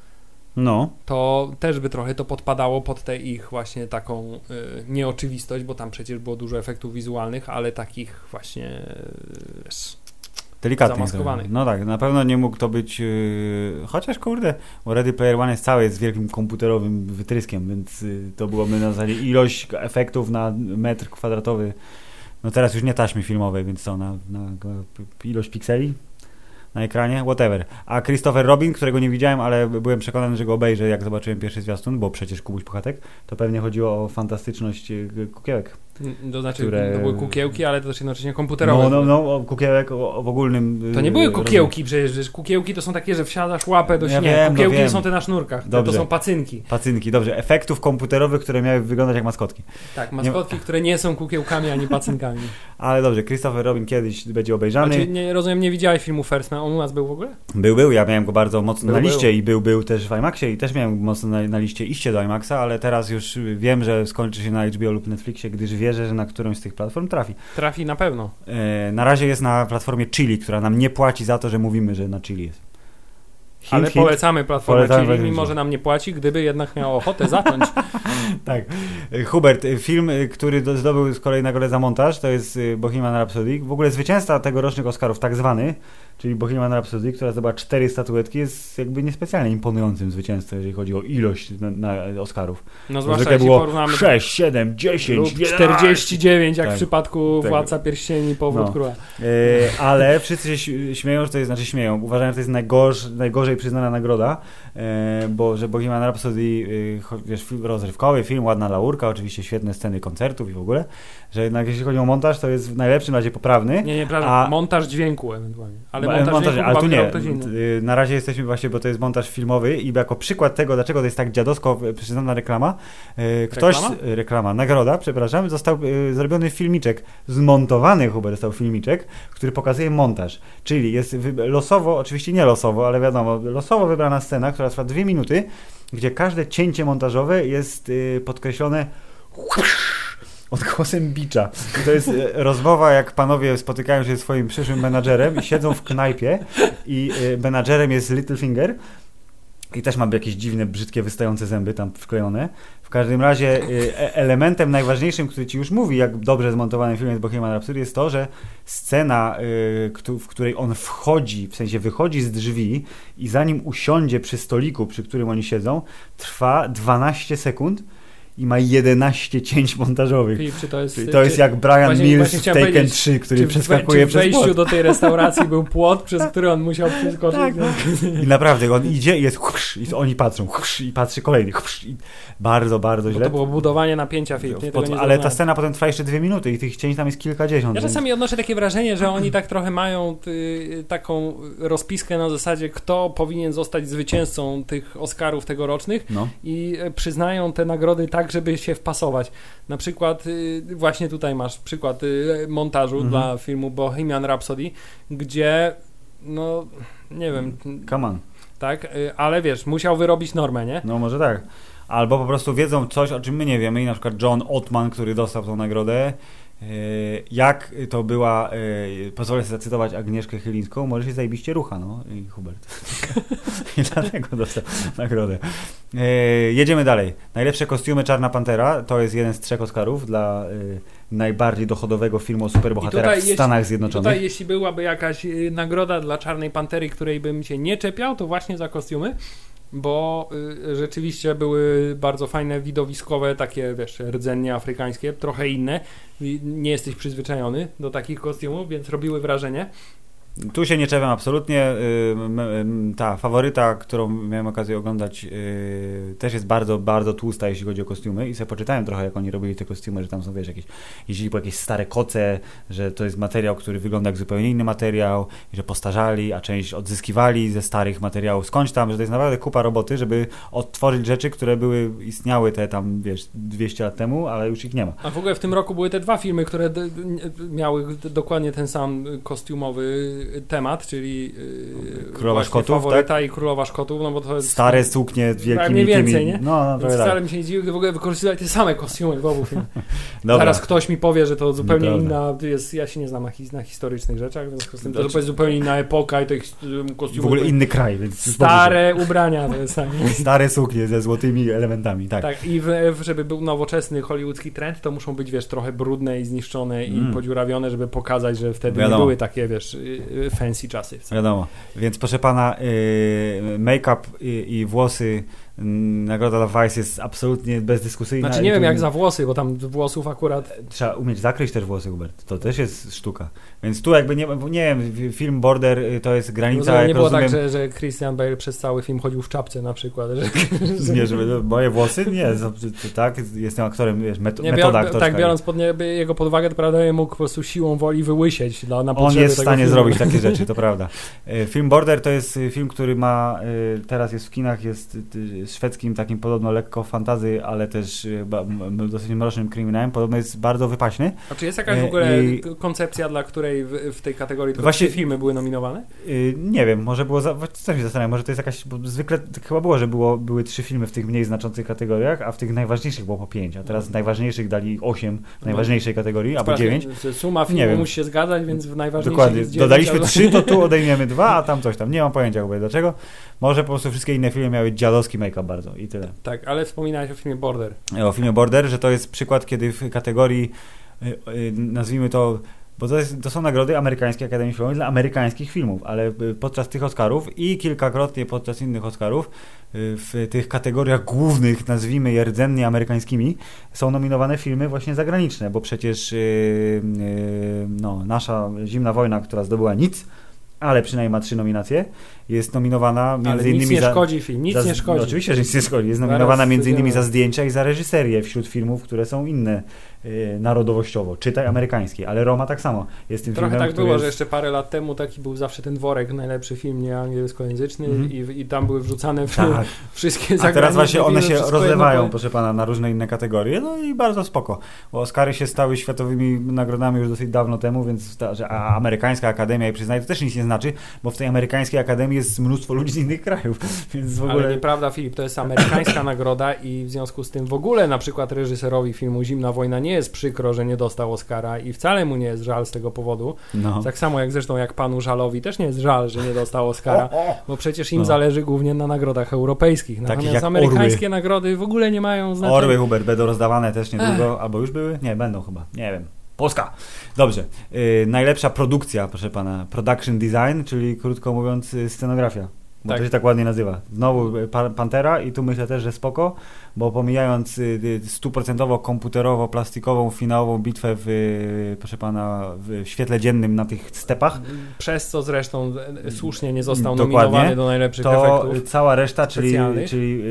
Speaker 2: no. to też by trochę to podpadało pod tę ich właśnie taką y, nieoczywistość, bo tam przecież było dużo efektów wizualnych, ale takich właśnie y,
Speaker 1: Delikatnych. Zamaskowanych. No tak, na pewno nie mógł to być, y, chociaż kurde, bo Ready Player One jest cały z wielkim komputerowym wytryskiem, więc y, to byłoby na zasadzie ilość efektów na metr kwadratowy, no teraz już nie taśmy filmowej, więc co, na, na ilość pikseli? Na ekranie, whatever. A Christopher Robin, którego nie widziałem, ale byłem przekonany, że go obejrzę, jak zobaczyłem pierwszy zwiastun, bo przecież Kubuś Puchatek, to pewnie chodziło o fantastyczność y, kukiełek.
Speaker 2: To znaczy, które... to były kukiełki, ale to też jednocześnie komputerowe.
Speaker 1: No, no, no kukiełek o, w ogólnym...
Speaker 2: To nie były y, kukiełki przecież, kukiełki to są takie, że wsiadasz łapę do śniegu. Ja kukiełki no są te na sznurkach, dobrze. to są pacynki.
Speaker 1: Pacynki, dobrze. Efektów komputerowych, które miały wyglądać jak maskotki.
Speaker 2: Tak, maskotki, nie... które nie są kukiełkami ani pacynkami.
Speaker 1: ale dobrze, Christopher Robin kiedyś będzie obejrzany.
Speaker 2: Znaczy, nie, rozumiem, nie widziałeś filmu First Man, on u nas był w ogóle?
Speaker 1: Był, był, ja miałem go bardzo mocno był, na liście był. i był, był też w IMAXie i też miałem mocno na, na liście iście do IMAXa, ale teraz już wiem, że skończy się na HBO lub Netflixie, gdyż wierzę, że na którąś z tych platform trafi.
Speaker 2: Trafi na pewno.
Speaker 1: E, na razie jest na platformie Chili, która nam nie płaci za to, że mówimy, że na Chili jest.
Speaker 2: Hint, Ale hint. polecamy platformę Polecamy Chili, mimo że nam nie płaci, gdyby jednak miał ochotę zacząć.
Speaker 1: tak. Hubert, film, który zdobył z kolei nagrodę za montaż, to jest y, Bohemian Rhapsody. W ogóle zwycięzca tegorocznych Oscarów, tak zwany, czyli Bohemian Rhapsody, która zdobyła cztery statuetki, jest jakby niespecjalnie imponującym zwycięzcą, jeżeli chodzi o ilość na, na Oscarów.
Speaker 2: No zwłaszcza jeśli
Speaker 1: było porównamy... 6, 7, 10,
Speaker 2: 49, jak tak, w przypadku tak. Władca Pierścieni, Powrót no. Króla.
Speaker 1: E, ale wszyscy się śmieją, że to jest, znaczy śmieją, uważają, że to jest najgorsz, najgorzej przyznana nagroda, e, bo że Bohemian Rhapsody, e, wiesz, rozrywkowy film, ładna laurka, oczywiście świetne sceny koncertów i w ogóle, że jednak jeśli chodzi o montaż, to jest w najlepszym razie poprawny.
Speaker 2: Nie, nie, prawda, a... montaż dźwięku ewentualnie. Ale montaż,
Speaker 1: montaż ale tu nie. Y, na razie jesteśmy właśnie, bo to jest montaż filmowy i jako przykład tego, dlaczego to jest tak dziadowsko przyznana reklama, ktoś, reklama? reklama, nagroda, przepraszam, został zrobiony filmiczek, zmontowany Hubert został filmiczek, który pokazuje montaż, czyli jest losowo, oczywiście nie losowo, ale wiadomo, losowo wybrana scena, która trwa dwie minuty, gdzie każde cięcie montażowe jest podkreślone odgłosem bicza. I to jest e, rozmowa, jak panowie spotykają się ze swoim przyszłym menadżerem i siedzą w knajpie i e, menadżerem jest Littlefinger i też ma jakieś dziwne, brzydkie, wystające zęby tam wklejone. Każdym razie e, elementem najważniejszym, który ci już mówi, jak dobrze zmontowany film jest Bohemian Rhapsody, jest to, że scena, w której on wchodzi, w sensie wychodzi z drzwi i zanim usiądzie przy stoliku, przy którym oni siedzą, trwa 12 sekund i ma 11 cięć montażowych.
Speaker 2: Filip, czy to jest,
Speaker 1: Czyli to jest jak Brian właśnie, Mills właśnie w Taken 3, który czy, przeskakuje
Speaker 2: czy w wejściu do tej restauracji był płot, przez który on musiał przeskoczyć. Tak.
Speaker 1: I naprawdę, on idzie i jest i oni patrzą, i patrzy kolejny, i bardzo, bardzo źle.
Speaker 2: Bo to było budowanie napięcia,
Speaker 1: Pod, ale ta scena potem trwa jeszcze dwie minuty i tych cięć tam jest kilkadziesiąt.
Speaker 2: Ja czasami odnoszę takie wrażenie, że oni tak trochę mają y, taką rozpiskę na zasadzie, kto powinien zostać zwycięzcą tych Oscarów tegorocznych no. i y, przyznają te nagrody tak, żeby się wpasować. Na przykład y, właśnie tutaj masz przykład y, montażu mhm. dla filmu Bohemian Rhapsody, gdzie no nie wiem.
Speaker 1: Come on.
Speaker 2: Tak, y, ale wiesz, musiał wyrobić normę, nie?
Speaker 1: No może tak. Albo po prostu wiedzą coś, o czym my nie wiemy i na przykład John Ottman, który dostał tą nagrodę, jak to była, e, pozwolę sobie zacytować Agnieszkę Chylińską, może się zajebiście rucha, no i Hubert. I dlatego dostał nagrodę. E, jedziemy dalej. Najlepsze kostiumy Czarna Pantera to jest jeden z trzech Oscarów dla najbardziej dochodowego filmu o superbohaterach w Stanach jeśli, Zjednoczonych.
Speaker 2: Tutaj jeśli byłaby jakaś nagroda dla Czarnej Pantery, której bym się nie czepiał, to właśnie za kostiumy. Bo y, rzeczywiście były bardzo fajne, widowiskowe, takie wiesz, rdzenie afrykańskie, trochę inne. Nie jesteś przyzwyczajony do takich kostiumów, więc robiły wrażenie.
Speaker 1: Tu się nie czepiam absolutnie. Y, Ta faworyta, którą miałem okazję oglądać, y, też jest bardzo, bardzo tłusta, jeśli chodzi o kostiumy. I sobie poczytałem trochę, jak oni robili te kostiumy, że tam są, wiesz, jakieś, jeździli po jakieś stare koce, że to jest materiał, który wygląda jak zupełnie inny materiał, i że postarzali, a część odzyskiwali ze starych materiałów skądś tam, że to jest naprawdę kupa roboty, żeby odtworzyć rzeczy, które były, istniały te tam, wiesz, 200 lat temu, ale już ich nie ma.
Speaker 2: A w ogóle w tym roku były te dwa filmy, które miały dokładnie ten sam kostiumowy temat, czyli
Speaker 1: Królowa
Speaker 2: właśnie
Speaker 1: Szkotów, tak?
Speaker 2: i Królowa Szkotów, no bo to jest
Speaker 1: Stare suknie wielkimi
Speaker 2: mniej więcej,
Speaker 1: tymi...
Speaker 2: nie?
Speaker 1: No, no,
Speaker 2: Więc
Speaker 1: trochę tak.
Speaker 2: wcale mi się nie dziwi, gdy w ogóle wykorzystywali te same kostiumy w obu filmach.
Speaker 1: Dobra.
Speaker 2: Zaraz ktoś mi powie, że to zupełnie
Speaker 1: Nieprawda.
Speaker 2: inna jest, ja się nie znam na, his, na historycznych rzeczach, w związku z tym to
Speaker 1: Znaczy-
Speaker 2: jest zupełnie inna epoka i tych um, kostiumów
Speaker 1: W ogóle inny kraj, więc...
Speaker 2: stare ubrania to jest tak.
Speaker 1: Stare suknie ze złotymi elementami, tak.
Speaker 2: Tak, i w, żeby był nowoczesny hollywoodzki trend, to muszą być, wiesz, trochę brudne i zniszczone
Speaker 1: Mm.
Speaker 2: i podziurawione, żeby pokazać, że wtedy
Speaker 1: Wiadomo.
Speaker 2: nie były takie, wiesz, y, y, fancy czasy.
Speaker 1: Wiadomo. Więc proszę pana, yy, make-up i, i włosy, nagroda dla Vice jest absolutnie bezdyskusyjna.
Speaker 2: Znaczy nie wiem jak za włosy, bo tam włosów akurat...
Speaker 1: Trzeba umieć zakryć też włosy, Hubert. To też jest sztuka. Więc tu jakby nie, nie wiem, film Border y, to jest granica,
Speaker 2: Rozumiem, nie było
Speaker 1: rozumiem...
Speaker 2: tak, że, że Christian Bale przez cały film chodził w czapce na przykład. Że,
Speaker 1: Nie, żeby no, moje włosy? Nie, to, tak, jestem aktorem, wiesz, met,
Speaker 2: nie,
Speaker 1: metoda
Speaker 2: bior, tak, biorąc pod nie, jego pod uwagę, to prawda, mógł po prostu siłą woli wyłysieć dla, na
Speaker 1: On jest w stanie
Speaker 2: filmu.
Speaker 1: zrobić takie rzeczy, to prawda. E, Film Border to jest e, film, który ma, e, teraz jest w kinach, jest e, szwedzkim takim podobno lekko fantazy, ale też m- dosyć mrocznym kryminałem. Podobno jest bardzo wypaśny.
Speaker 2: A czy jest jakaś w ogóle
Speaker 1: E, I-
Speaker 2: koncepcja, dla której w, w tej kategorii tylko
Speaker 1: Właśnie-
Speaker 2: filmy były nominowane?
Speaker 1: Y, Nie wiem, może było, za, też się zastanawiam, może to jest jakaś, bo zwykle chyba było, że było, były trzy filmy w tych mniej znaczących kategoriach, a w tych najważniejszych było po pięć, a teraz z najważniejszych dali osiem w najważniejszej kategorii, albo dziewięć.
Speaker 2: Suma filmu
Speaker 1: Nie wiem.
Speaker 2: musi się zgadzać, więc w najważniejszych
Speaker 1: Dokładnie. Dodaliśmy trzy, to tu odejmiemy dwa, a tam coś tam. Nie mam pojęcia chyba dlaczego. Może po prostu wszystkie inne filmy miały dziadowski bardzo i tyle.
Speaker 2: Tak, ale wspominałeś o filmie Border.
Speaker 1: O filmie Border, że to jest przykład, kiedy w kategorii y, y, nazwijmy to bo to, jest, to są nagrody amerykańskiej Akademii Filmowej dla amerykańskich filmów, ale podczas tych Oscarów i kilkakrotnie podczas innych Oscarów w tych kategoriach głównych, nazwijmy je rdzennie amerykańskimi, są nominowane filmy właśnie zagraniczne, bo przecież no, nasza Zimna Wojna, która zdobyła nic, ale przynajmniej ma trzy nominacje, jest nominowana między
Speaker 2: ale nic
Speaker 1: innymi
Speaker 2: nie
Speaker 1: za...
Speaker 2: szkodzi film, nic
Speaker 1: za,
Speaker 2: nie szkodzi.
Speaker 1: No, oczywiście, że nic nie szkodzi. Jest
Speaker 2: Zaraz
Speaker 1: nominowana między innymi za zdjęcia i za reżyserię wśród filmów, które są inne narodowościowo. Czytaj amerykańskie, ale Roma tak samo. Jest tym
Speaker 2: Trochę
Speaker 1: filmem,
Speaker 2: tak było,
Speaker 1: jest...
Speaker 2: że jeszcze parę lat temu taki był zawsze ten worek, najlepszy film nieangielskojęzyczny
Speaker 1: Mhm.
Speaker 2: i, i tam były wrzucane w,
Speaker 1: Tak.
Speaker 2: wszystkie
Speaker 1: A teraz
Speaker 2: zagraniczne
Speaker 1: właśnie one się rozlewają,
Speaker 2: jedno
Speaker 1: proszę pana, na różne inne kategorie. No i bardzo spoko. Bo Oscary się stały światowymi nagrodami już dosyć dawno temu, więc ta, że a amerykańska akademia i przyznaje, to też nic nie znaczy, bo w tej amerykańskiej akademii jest mnóstwo ludzi z innych krajów. Więc w
Speaker 2: Ale
Speaker 1: ogóle.
Speaker 2: nieprawda, Filip, to jest amerykańska nagroda i w związku z tym w ogóle na przykład reżyserowi filmu Zimna Wojna nie jest przykro, że nie dostał Oscara i wcale mu nie jest żal z tego powodu.
Speaker 1: No.
Speaker 2: Tak samo jak zresztą jak panu Żalowi też nie jest żal, że nie dostał Oscara, bo przecież im
Speaker 1: No.
Speaker 2: zależy głównie na nagrodach europejskich.
Speaker 1: Takich
Speaker 2: Natomiast
Speaker 1: jak
Speaker 2: amerykańskie nagrody w ogóle nie mają znaczenia.
Speaker 1: Orły Hubert będą rozdawane też niedługo, albo już były? Nie, będą chyba. Nie wiem. Polska. Dobrze. Yy, najlepsza produkcja, proszę pana. Production design, czyli krótko mówiąc y, scenografia. Bo
Speaker 2: Tak.
Speaker 1: to się tak ładnie nazywa. Znowu y, pa Pantera i tu myślę też, że spoko, bo pomijając y, y, stuprocentowo komputerowo, plastikową, finałową bitwę w, y, proszę pana, w świetle dziennym na tych stepach,
Speaker 2: Przez co zresztą e, słusznie nie został
Speaker 1: Dokładnie.
Speaker 2: nominowany do najlepszych
Speaker 1: to
Speaker 2: efektów.
Speaker 1: cała reszta, czyli, czyli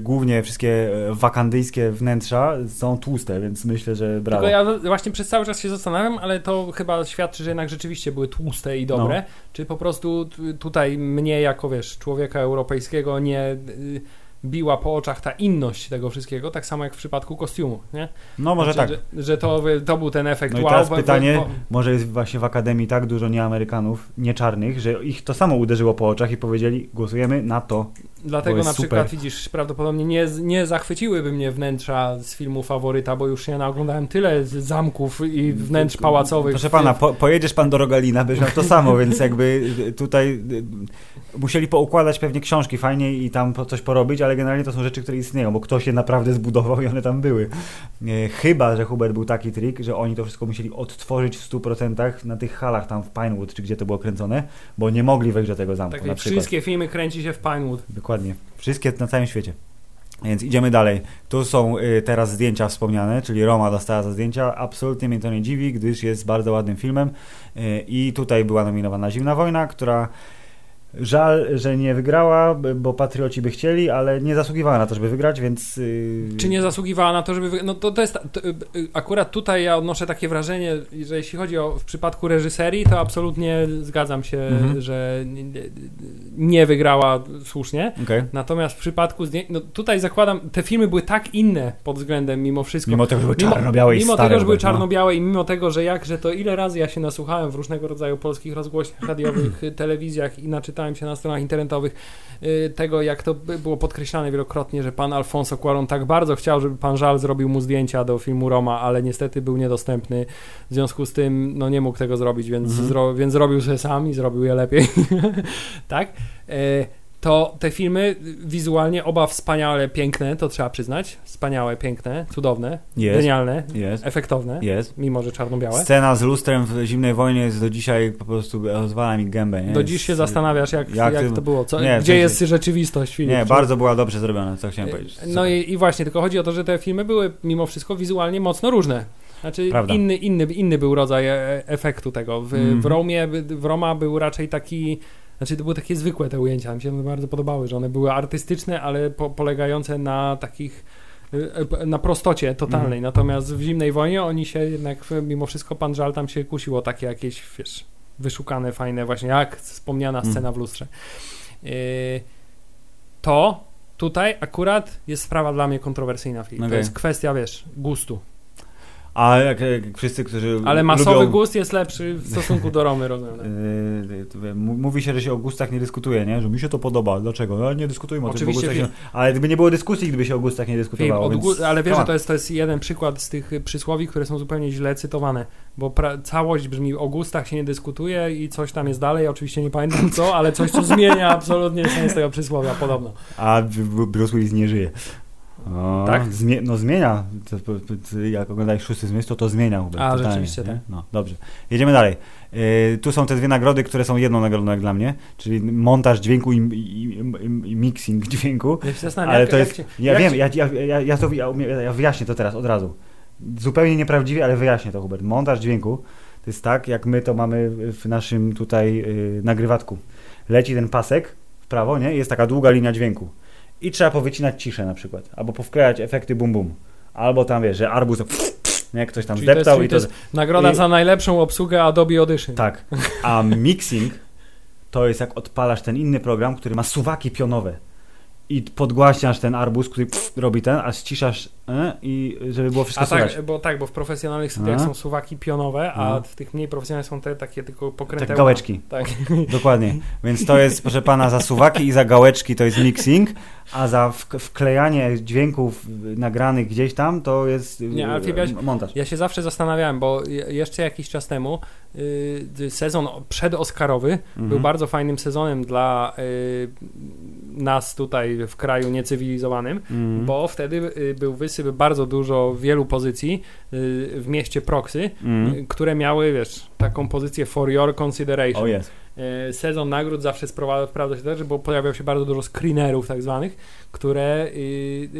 Speaker 1: głównie wszystkie y, wakandyjskie wnętrza są tłuste, więc myślę, że brawo.
Speaker 2: Tylko ja właśnie przez cały czas się zastanawiam, ale to chyba świadczy, że jednak rzeczywiście były tłuste i dobre.
Speaker 1: No.
Speaker 2: Czy po prostu tutaj mnie jako, wiesz, człowieka europejskiego nie y, biła po oczach ta inność tego wszystkiego, tak samo jak w przypadku kostiumu, nie?
Speaker 1: No może tak.
Speaker 2: Znaczy, Że, że to, to był ten efekt
Speaker 1: No i
Speaker 2: wow.
Speaker 1: teraz
Speaker 2: bo-
Speaker 1: pytanie,
Speaker 2: bo-
Speaker 1: może jest właśnie w Akademii tak dużo nieamerykanów, nie czarnych, że ich to samo uderzyło po oczach i powiedzieli, głosujemy na to.
Speaker 2: Dlatego na
Speaker 1: super.
Speaker 2: przykład widzisz, prawdopodobnie nie, nie zachwyciłyby mnie wnętrza z filmu faworyta, bo już się naoglądałem tyle zamków i wnętrz pałacowych.
Speaker 1: Proszę pana, po, pojedziesz pan do Rogalina, będziesz miał to samo, więc jakby tutaj y, musieli poukładać pewnie książki fajnie i tam coś porobić, ale generalnie to są rzeczy, które istnieją, bo ktoś je naprawdę zbudował i one tam były. E, Chyba, że Hubert był taki trik, że oni to wszystko musieli odtworzyć w 100% na tych halach tam w Pinewood, czy gdzie to było kręcone, bo nie mogli wejść do tego zamku
Speaker 2: Tak,
Speaker 1: na
Speaker 2: wszystkie filmy kręci się w Pinewood.
Speaker 1: Dokładnie. Dokładnie. Wszystkie na całym świecie. Więc idziemy dalej. Tu są y, teraz zdjęcia wspomniane, czyli Roma dostała za zdjęcia. Absolutnie mnie to nie dziwi, gdyż jest bardzo ładnym filmem. Y, I tutaj była nominowana Zimna Wojna, która Żal, że nie wygrała, bo patrioci by chcieli, ale nie zasługiwała na to, żeby wygrać, więc. Yy...
Speaker 2: Czy nie zasługiwała na to, żeby wygrać? No to, to jest. To, yy, akurat tutaj ja odnoszę takie wrażenie, że jeśli chodzi o w przypadku reżyserii, to absolutnie zgadzam się, mhm. że nie, nie, wygrała słusznie. Okay. Natomiast w przypadku. No tutaj zakładam, te filmy były tak inne pod względem mimo wszystko.
Speaker 1: Mimo tego, że były czarno-białe
Speaker 2: Mimo,
Speaker 1: mimo
Speaker 2: tego, że były
Speaker 1: no.
Speaker 2: czarno-białe i mimo tego, że jakże to ile razy ja się nasłuchałem w różnego rodzaju polskich rozgłośniach radiowych, telewizjach i naczytałem czytałem się na stronach internetowych y, tego, jak to było podkreślane wielokrotnie, że pan Alfonso Cuaron tak bardzo chciał, żeby pan Żal zrobił mu zdjęcia do filmu Roma, ale niestety był niedostępny. W związku z tym no, nie mógł tego zrobić, więc, mhm. zro, więc zrobił sobie sam i zrobił je lepiej. tak? Y, to te filmy wizualnie oba wspaniale piękne, to trzeba przyznać. Wspaniałe, piękne, cudowne, yes. genialne, yes. efektowne, yes. mimo że czarno-białe.
Speaker 1: Scena z lustrem w Zimnej Wojnie jest do dzisiaj po prostu rozwala mi gębę. Nie?
Speaker 2: Do dziś się zastanawiasz, jak, jak, jak to było, co, nie, gdzie jest rzeczywistość.
Speaker 1: Filip, nie, bardzo była dobrze zrobiona, co chciałem powiedzieć.
Speaker 2: No i, i, właśnie, tylko chodzi o to, że te filmy były mimo wszystko wizualnie mocno różne. Znaczy inny, inny, inny był rodzaj e, efektu tego. W, mm. w Romie, w Roma był raczej taki znaczy, to były takie zwykłe te ujęcia, mi się bardzo podobały, że one były artystyczne, ale po, polegające na takich y, y, na prostocie totalnej. Mm. Natomiast w Zimnej Wojnie oni się jednak, mimo wszystko pan Żal tam się kusiło takie jakieś, wiesz, wyszukane, fajne, właśnie jak wspomniana mm. scena w lustrze. Yy, to tutaj akurat jest sprawa dla mnie kontrowersyjna w okay. To jest kwestia, wiesz, gustu.
Speaker 1: A jak, jak wszyscy, którzy.
Speaker 2: Ale masowy lubią... gust jest lepszy w stosunku do Romy, rozumiem.
Speaker 1: Tak? Mówi się, że się o gustach nie dyskutuje, nie? Że mi się to podoba. Dlaczego? No, nie dyskutujmy Oczywiście o tym. Się... Ale gdyby nie było dyskusji, gdyby się o gustach nie dyskutowało. Więc...
Speaker 2: Ale wiesz, że to jest, to jest jeden przykład z tych przysłowi, które są zupełnie źle cytowane. Bo pra... całość brzmi o gustach się nie dyskutuje i coś tam jest dalej. Oczywiście nie pamiętam co, ale coś, co zmienia absolutnie sens tego przysłowia podobno.
Speaker 1: A Bruce Willis nie żyje. O, tak? Zmie no zmienia. Jak oglądałeś szósty zmysł, to to zmienia.
Speaker 2: Hubert, A, totalnie, rzeczywiście, nie? tak.
Speaker 1: No, dobrze. Jedziemy dalej. Yy, tu są te dwie nagrody, które są jedną nagrodą jak dla mnie, czyli montaż dźwięku i, i, i, i mixing dźwięku.
Speaker 2: Ja się zastanawiam, ale jak, to jest,
Speaker 1: jak, ja wiem, ja, ja, ja, ja, to, ja, ja wyjaśnię to teraz od razu. Zupełnie nieprawdziwie, ale wyjaśnię to, Hubert. Montaż dźwięku to jest tak, jak my to mamy w naszym tutaj yy, nagrywatku. Leci ten pasek w prawo, nie? Jest taka długa linia dźwięku i trzeba powycinać ciszę na przykład, albo powklejać efekty bum bum, albo tam wiesz, że arbuz nie, ktoś tam Czyli zdeptał
Speaker 2: to jest,
Speaker 1: i to...
Speaker 2: to jest nagroda i... za najlepszą obsługę Adobe Audition.
Speaker 1: Tak, a mixing to jest jak odpalasz ten inny program, który ma suwaki pionowe. I podgłaśniasz ten arbuz, który robi ten, a ściszasz i żeby było wszystko a
Speaker 2: tak, słychać. Bo tak, bo w profesjonalnych studiach są suwaki pionowe, a w tych mniej profesjonalnych są te takie tylko pokręte. Tak,
Speaker 1: gałeczki. Tak. Dokładnie. Więc to jest, proszę pana, za suwaki i za gałeczki to jest mixing, a za wklejanie dźwięków nagranych gdzieś tam to jest Nie, ale
Speaker 2: e, montaż. Ja się zawsze zastanawiałem, bo jeszcze jakiś czas temu y, sezon przedoskarowy mhm. był bardzo fajnym sezonem dla y, nas tutaj w kraju niecywilizowanym, mm. bo wtedy y, był wysyp bardzo dużo wielu pozycji y, w mieście Proxy, mm. które miały, wiesz, taką pozycję for your consideration.
Speaker 1: Oh yes.
Speaker 2: Sezon nagród zawsze sprawdza się tak, bo pojawiało się bardzo dużo screenerów tak zwanych, które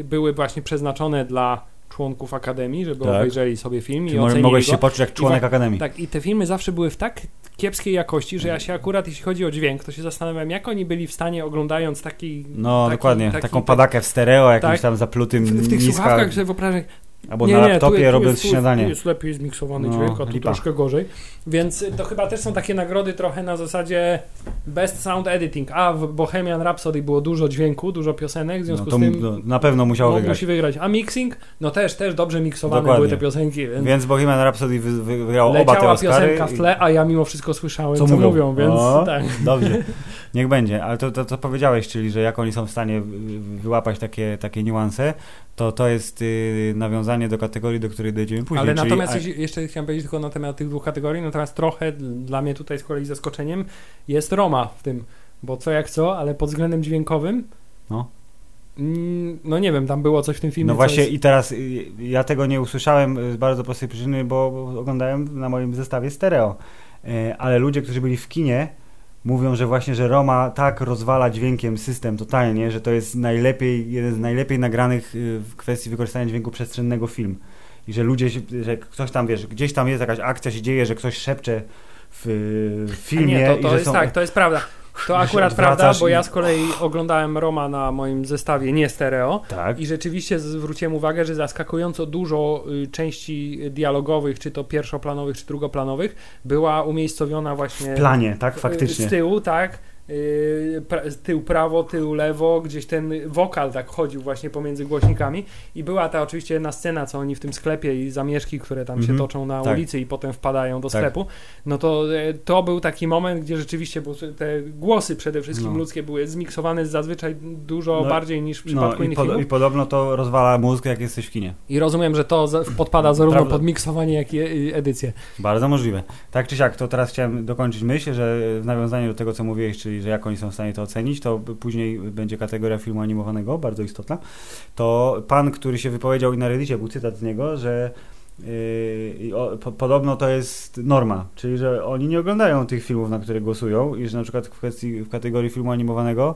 Speaker 2: były właśnie przeznaczone dla członków Akademii, żeby tak. obejrzeli sobie film Czy i ocenili
Speaker 1: mogłeś go. się poczuć jak członek I, Akademii.
Speaker 2: Tak, i te filmy zawsze były w tak kiepskiej jakości, że ja się akurat, jeśli chodzi o dźwięk, to się zastanawiam, jak oni byli w stanie oglądając taki...
Speaker 1: No, taki, dokładnie, taki, taką padakę w stereo, jakimś tak, tam zaplutym
Speaker 2: W, w tych niska... słuchawkach, że wyobrażam,
Speaker 1: Albo nie, na laptopie nie, tu, robiąc
Speaker 2: tu,
Speaker 1: śniadanie. Tu
Speaker 2: jest lepiej zmiksowany no, dźwięk, a tu lipa. troszkę gorzej. Więc to chyba też są takie nagrody trochę na zasadzie Best Sound Editing. A w Bohemian Rhapsody było dużo dźwięku, dużo piosenek, w związku
Speaker 1: no,
Speaker 2: z tym
Speaker 1: no, na pewno musiał wygrać.
Speaker 2: musi wygrać. A mixing? No też, też dobrze miksowane Dokładnie. były te piosenki.
Speaker 1: Więc, więc Bohemian Rhapsody wy, wygrało oba te Oscary.
Speaker 2: piosenka w tle, a ja mimo wszystko słyszałem, co, co mówią. mówią, więc o, tak.
Speaker 1: Dobrze. Niech będzie, ale to, to, to powiedziałeś, czyli że jak oni są w stanie wyłapać takie, takie niuanse, to to jest y, nawiązanie do kategorii, do której dojdziemy później.
Speaker 2: Ale czyli, natomiast a... jeszcze chciałem powiedzieć tylko na temat tych dwóch kategorii, natomiast trochę dla mnie tutaj z kolei zaskoczeniem jest Roma w tym, bo co jak co, ale pod względem dźwiękowym
Speaker 1: no.
Speaker 2: Mm, no nie wiem, tam było coś w tym filmie.
Speaker 1: No właśnie jest... i teraz y, ja tego nie usłyszałem z bardzo prostej przyczyny, bo oglądałem na moim zestawie stereo. Y, ale ludzie, którzy byli w kinie, mówią, że właśnie, że Roma tak rozwala dźwiękiem system totalnie, że to jest najlepiej, jeden z najlepiej nagranych y, w kwestii wykorzystania dźwięku przestrzennego film. I że ludzie, że ktoś tam, wiesz, gdzieś tam jest jakaś akcja się dzieje, że ktoś szepcze w, filmie.
Speaker 2: nie, to,
Speaker 1: i
Speaker 2: to
Speaker 1: że
Speaker 2: jest
Speaker 1: są...
Speaker 2: tak, to jest prawda. To akurat prawda, bo
Speaker 1: i-
Speaker 2: ja z kolei oglądałem Roma na moim zestawie nie stereo
Speaker 1: Tak.
Speaker 2: i rzeczywiście zwróciłem uwagę, że zaskakująco dużo y, części dialogowych, czy to pierwszoplanowych, czy drugoplanowych, była umiejscowiona właśnie
Speaker 1: W planie, tak,
Speaker 2: y,
Speaker 1: faktycznie.
Speaker 2: z tyłu, tak. Y, pra- Tył prawo, tył lewo, gdzieś ten wokal tak chodził właśnie pomiędzy głośnikami i była ta oczywiście jedna scena, co oni w tym sklepie i zamieszki, które tam się
Speaker 1: Mhm.
Speaker 2: toczą na
Speaker 1: Tak.
Speaker 2: ulicy i potem wpadają do
Speaker 1: Tak.
Speaker 2: sklepu, no to e, to był taki moment, gdzie rzeczywiście te głosy przede wszystkim
Speaker 1: No.
Speaker 2: ludzkie były zmiksowane zazwyczaj dużo
Speaker 1: No,
Speaker 2: bardziej niż w
Speaker 1: No
Speaker 2: przypadku
Speaker 1: i,
Speaker 2: innych
Speaker 1: pod,
Speaker 2: filmów.
Speaker 1: i podobno to rozwala mózg, jak jesteś w kinie.
Speaker 2: I rozumiem, że to podpada zarówno
Speaker 1: Prawda.
Speaker 2: pod miksowanie, jak i edycję.
Speaker 1: Bardzo możliwe. Tak czy siak, to teraz chciałem dokończyć myśl, że w nawiązaniu do tego, co mówiłeś, czyli że jak oni są w stanie to ocenić, to później będzie kategoria filmu animowanego, bardzo istotna. To pan, który się wypowiedział i na Reddicie był cytat z niego, że yy, o, po, podobno to jest norma, czyli że oni nie oglądają tych filmów, na które głosują i że na przykład w, kwestii, w kategorii filmu animowanego